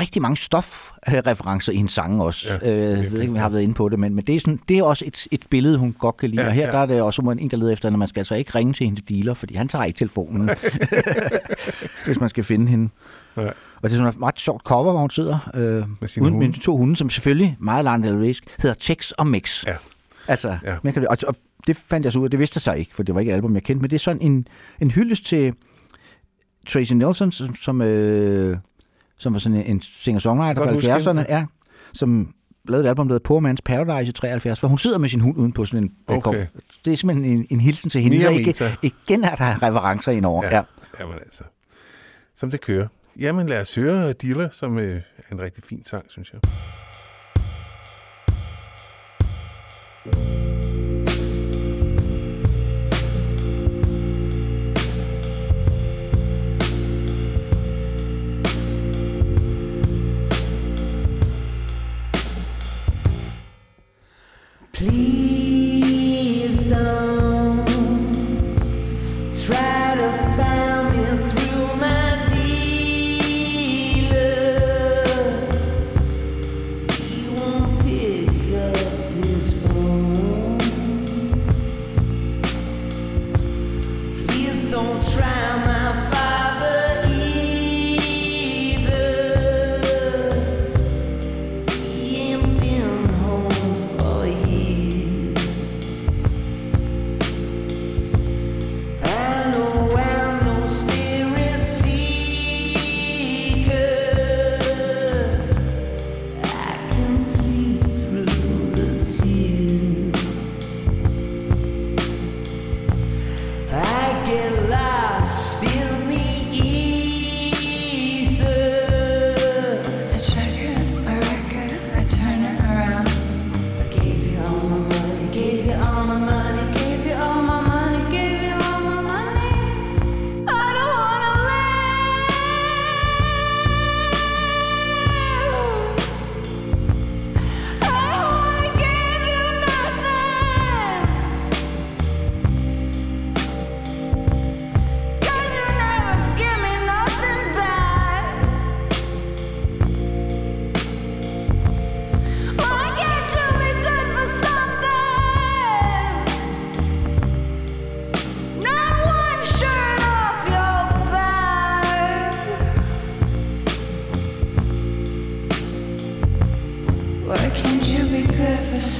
rigtig mange stofreferencer i hendes sange også. Ja, øh, jeg ved ikke, om jeg har været inde på det, men, men det, er sådan, det er også et, et billede, hun godt kan lide. Ja, og her ja. der er det også en, der leder efter, at man skal altså ikke ringe til hendes dealer, fordi han tager ikke telefonen, hvis man skal finde hende. Ja. Og det er sådan et ret sjovt cover, hvor hun sidder øh, Med sine uden med to hunde, som selvfølgelig meget Rey hedder Tex og Mix. Ja. Altså, Ja. man kan, og, og det fandt jeg så ud af, det vidste jeg så ikke, for det var ikke et album, jeg kendte, men det er sådan en, en hyldest til Tracy Nelson, som, som, øh, som var sådan en singer-songwriter fra 70'erne, hende. ja, som lavede et album, der hedder Poor Man's Paradise i 73, hvor hun sidder med sin hund uden på sådan en Okay. Det er simpelthen en, en hilsen til hende. Mia Så ikke, igen er der referencer indover. Ja. ja. Jamen altså, som det kører. Jamen lad os høre Dilla, som øh, er en rigtig fin sang, synes jeg. Please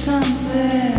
something.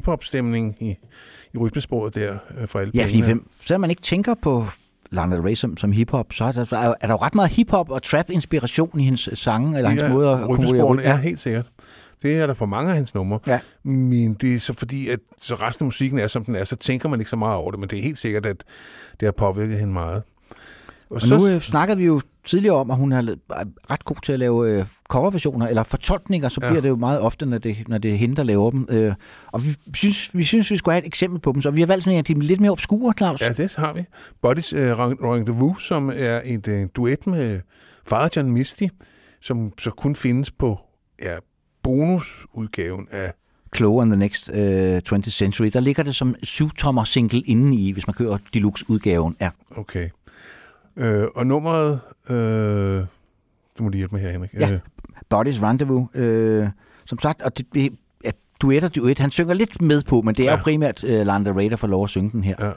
Hiphop-stemning i, i rytmesporet der øh, for alle Ja, fordi hvem, selvom man ikke tænker på Lana Del Rey som, som hiphop, så er der, er, er der jo ret meget hiphop og trap-inspiration i hendes sange, eller hendes måde at komponere er helt sikkert. Det er der på mange af hans numre. Ja. Men det er så fordi, at så resten af musikken er, som den er, så tænker man ikke så meget over det, men det er helt sikkert, at det har påvirket hende meget. Og nu øh, snakkede vi jo tidligere om, at hun er ret god til at lave øh, coverversioner eller fortolkninger, så Ja. bliver det jo meget ofte, når det, når det er hende, der laver dem. Øh, og vi synes, vi synes, vi skulle have et eksempel på dem, så vi har valgt sådan en af de lidt mere obskure, Claus. Ja, det har vi. Buddies uh, Rendezvous, som er et uh, duet med Father John Misty, som så kun findes på ja, bonusudgaven af... Clover and the Next øh, 20th Century. Der ligger det som syvtommer single indeni, hvis man kører deluxe-udgaven. Ja. Okay. Uh, og nummeret... Uh, du må lige hjælpe mig her, Henrik. Ja. Øh, Bodies Rendezvous. Øh, som sagt, og det, det ja, duetter, duet, han synger lidt med på, men det er ja. Ja. jo primært øh, Lana Del Rey, der får lov at synge den her. Ja.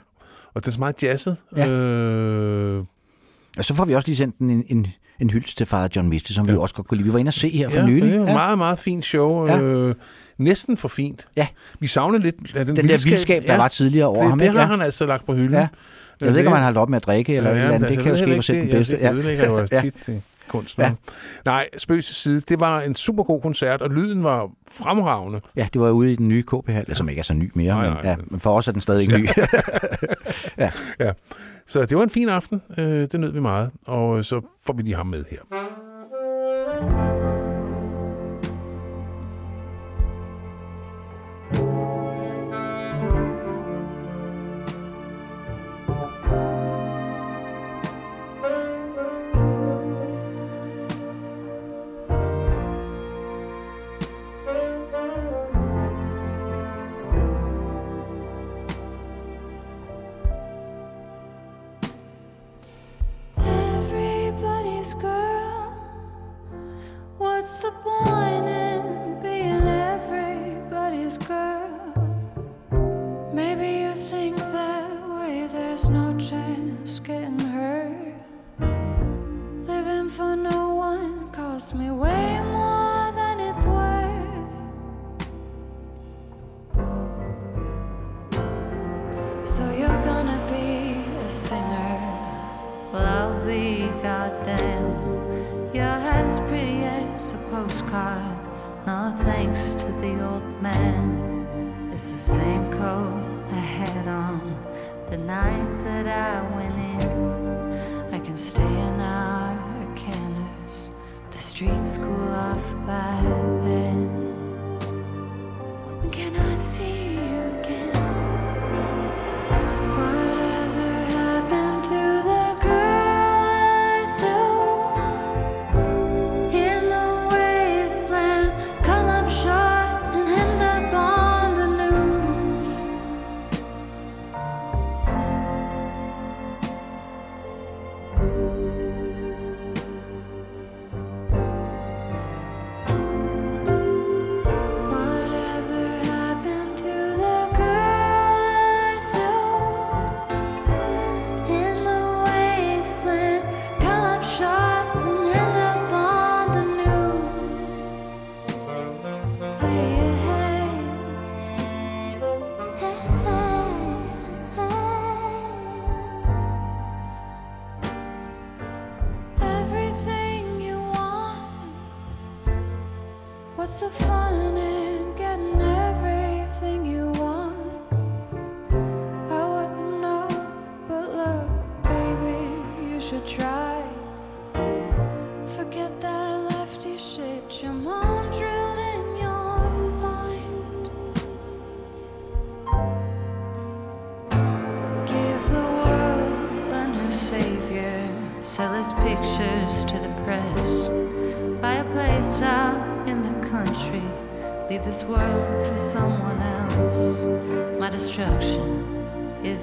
og det er så meget jazzet. Ja. Øh, Og så får vi også lige sendt en, en, en, hyldest til Father John Misty, som ja. vi Ja. også godt kunne lide. Vi var inde og se her for ja, nylig. er jo meget, meget fint show. Ja. Øh, næsten for fint. Ja. Vi savner lidt af den, Den der vildskab, der var tidligere over det, ham. det ikke? har ja. han altså lagt på hylden. Ja. Jeg ved ikke, om han har holdt op med at drikke, eller ja, eller andet. det kan jo ske for selv den bedste. Ja, det ødelægger jo Ja. tit til kunstneren. Ja. Nej, spøg til side. Det var en super god koncert, og lyden var fremragende. Ja, det var ude i den nye KB-hal, som ikke er så ny mere, Nej, men, nej, ja, men- for os er den stadig ikke ny. Ja. Så det var en fin aften. Øh, det nød vi meget. Og øh, så får vi lige ham med her. Everybody's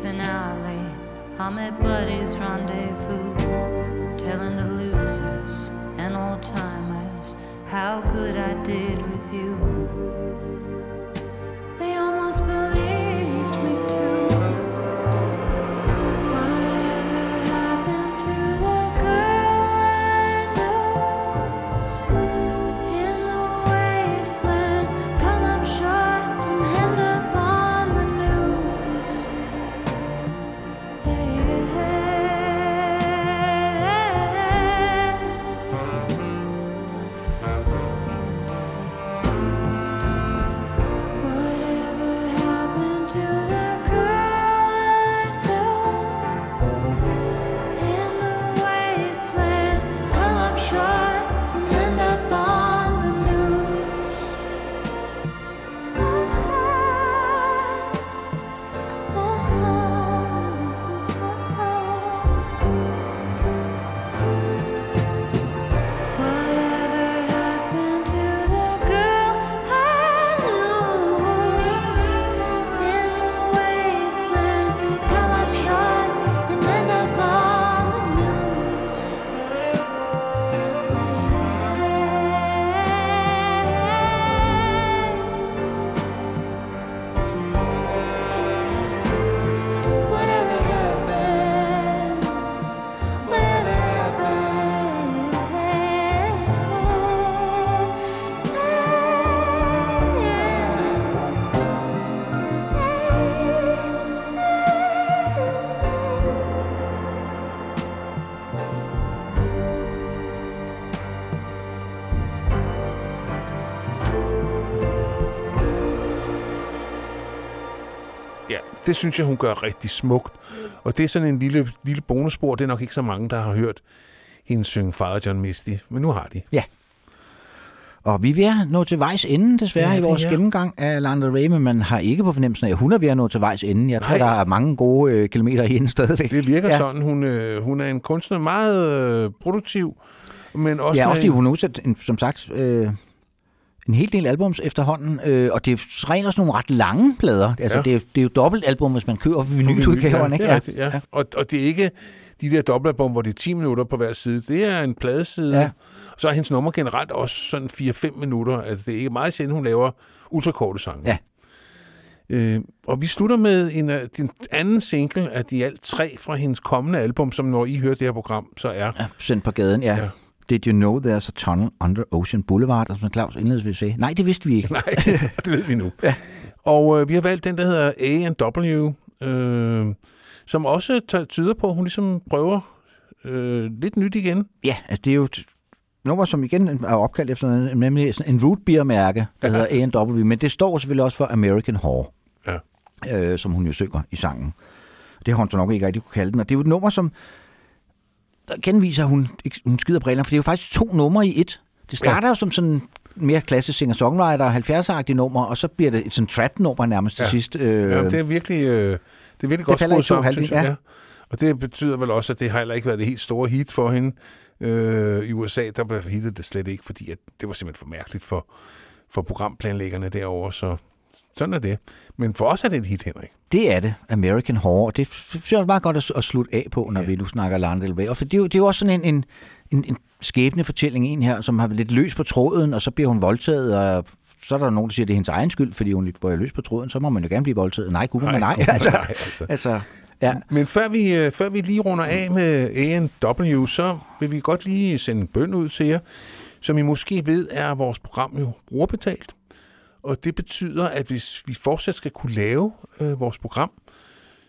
an alley. I'm at Buddy's rendezvous. Det synes jeg, hun gør rigtig smukt. Og det er sådan en lille, lille bonusspor. Det er nok ikke så mange, der har hørt hende synge Father John Misty, men nu har de. Og vi er ved at nå til vejs ende, desværre, er i vores ja. gennemgang af Lana Rey, men man har ikke på fornemmelsen af, at hun er ved at nå til vejs ende. Jeg tror, Nej. der er mange gode øh, kilometer i hende stadigvæk. Det virker ja. ja. sådan. Hun, øh, hun er en kunstner, meget øh, produktiv, men også, Ja, også fordi hun har udsat, som sagt, øh, en hel del albums efterhånden, øh, og det er rent også nogle ret lange plader. Altså, Ja. det, er, det er jo dobbeltalbum, hvis man køber vinyludgaverne. Ja, ikke? rigtigt, ja. Og, og det er ikke de der dobbeltalbum, hvor det er 10 minutter på hver side. Det er en pladeside. Ja. Ja. Så er hendes nummer generelt også sådan 4-5 minutter. Altså, det er ikke meget sjældent, hun laver ultrakorte sange. Ja. Øh, og vi slutter med en, af- den anden single af de alt tre fra hendes kommende album, som når I hører det her program, så er Ja, sendt på gaden, ja. Ja. Did you know there's a tunnel under Ocean Boulevard, og som Claus indledningsvis sagde, nej, det vidste vi ikke. Nej, det ved vi nu. Ja. Og øh, vi har valgt den, der hedder A&W, øh, som også tyder på, at hun ligesom prøver øh, lidt nyt igen. Ja, altså det er jo et nummer, som igen er opkaldt efter en- nemlig sådan en root beer mærke, der Ja. hedder A&W, men det står selvfølgelig også for American Whore, Ja. øh, som hun jo synger i sangen. Det har hun så nok ikke rigtig kunne kalde den, og det er jo et nummer, som genviser, hun, hun skider brillerne, for det er jo faktisk to numre i et. Det starter ja. jo som sådan mere klassisk singer-songwriter, 70'er-agtigt nummer, og så bliver det et sådan trap-nummer nærmest til Ja. sidst. Øh, Ja, det er virkelig, øh, det er virkelig godt falder i skruet sammen, synes jeg. ja. Ja. Og det betyder vel også, at det har heller ikke været det helt store hit for hende. Øh, I USA, der blev hittet det slet ikke, fordi at det var simpelthen for mærkeligt for, for programplanlæggerne derovre, så sådan er det. Men for os er det et hit, Henrik. Det er det, American Horror. Det synes jeg er meget godt at, at slutte af på, når ja. vi nu snakker Lana Del Rey. Og for det, er jo, det er jo også sådan en, en, en, en skæbnefortælling, en her, som har lidt løs på tråden, og så bliver hun voldtaget, og så er der nogen, der siger, at det er hendes egen skyld, fordi hun var løs på tråden, så må man jo gerne blive voldtaget. Nej, gud, nej, nej. gud, Altså, nej, altså. altså, ja. Men før vi, øh, før vi lige runder af med A&W, så vil vi godt lige sende en bøn ud til jer. Som I måske ved, er vores program jo brugerbetalt. Og det betyder, at hvis vi fortsat skal kunne lave øh, vores program,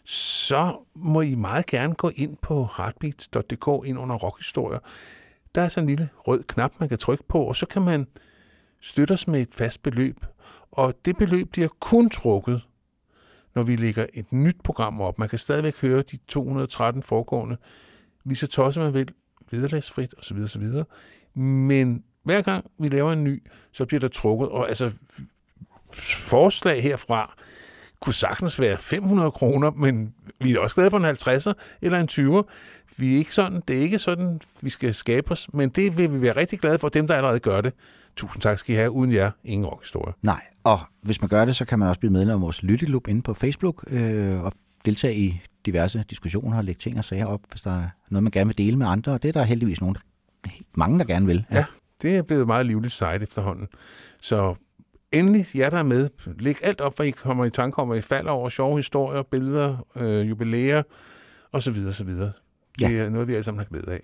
så må I meget gerne gå ind på heartbeat.dk ind under rockhistorier. Der er sådan en lille rød knap, man kan trykke på, og så kan man støtte os med et fast beløb. Og det beløb bliver kun trukket, når vi lægger et nyt program op. Man kan stadigvæk høre de 213 foregående, lige så tosset man vil, vederlagsfrit osv. osv. Men hver gang vi laver en ny, så bliver der trukket, og altså forslag herfra kunne sagtens være 500 kroner, men vi er også glade for en 50'er eller en 20'er. Vi er ikke sådan, det er ikke sådan, vi skal skabe os, men det vil vi være rigtig glade for, dem der allerede gør det. Tusind tak skal I have. Uden jer, ingen rockhistorie. Nej, og hvis man gør det, så kan man også blive medlem af vores lytteklub inde på Facebook, øh, og deltage i diverse diskussioner og lægge ting og sager op, hvis der er noget, man gerne vil dele med andre, og det er der heldigvis nogen, der, mange, der gerne vil. Ja, det er blevet et meget livligt site efterhånden. Så endelig, jer der er med, læg alt op, hvad I kommer i tanke om, hvad I falder over sjove historier, billeder, øh, jubilæer osv. osv. Det Ja. er noget, vi alle sammen har glæde af.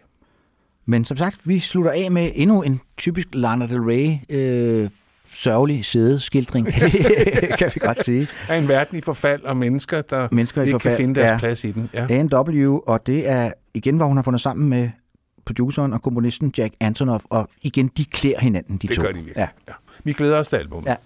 Men som sagt, vi slutter af med endnu en typisk Lana Del Rey øh, sørgelig sædeskildring, kan vi godt sige. Er en verden i forfald og mennesker, der Mennesker ikke forfald, kan finde deres ja. plads i den. Ja. A&W, og det er igen, hvor hun har fundet sammen med produceren og komponisten Jack Antonoff, og igen, de klæder hinanden, de Det to. gør de virkelig. Ja. Ja. Vi glæder os til albumet. Ja.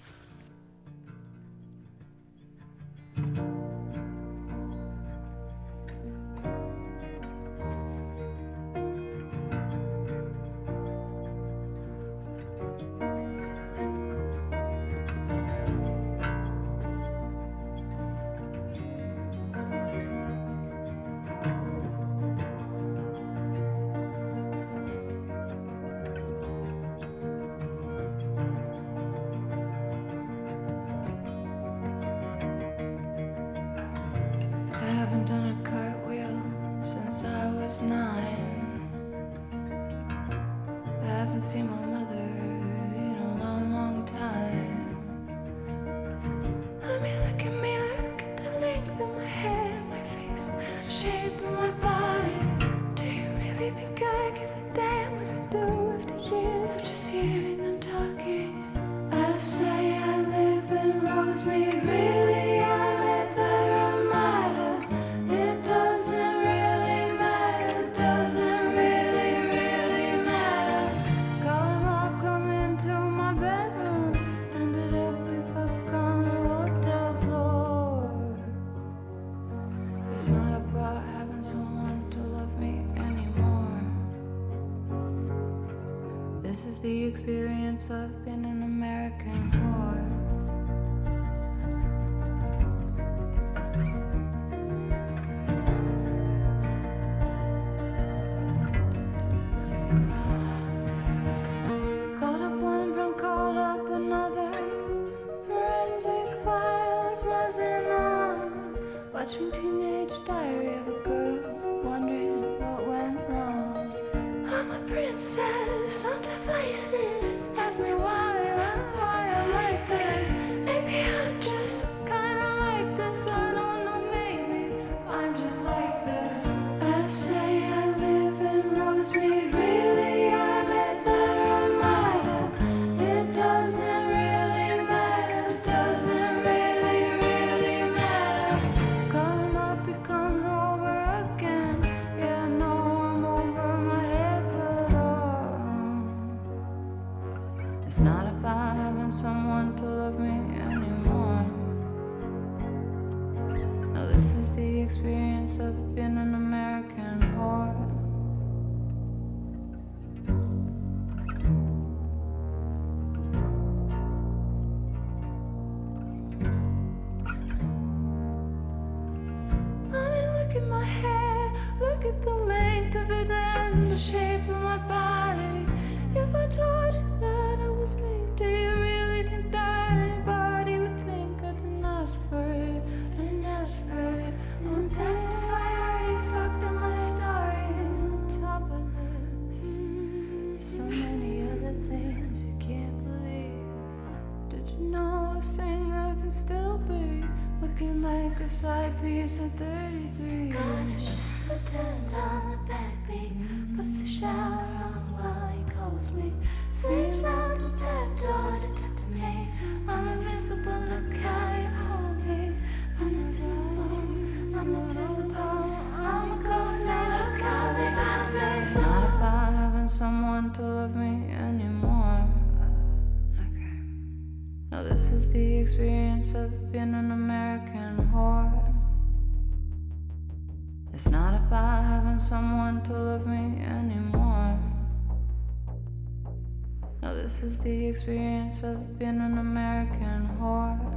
looks piece of 33. Got the turned on the backbeat. Puts the shower on while he calls me. sleeps out the back door to talk to me. I'm invisible, look how you hold me. I'm invisible, I'm invisible. I'm a ghost now, look how they got me. It's not about having someone to love me anymore. Okay. Now this is the experience of being an not having someone to love me anymore. Now, this is the experience of being an American whore.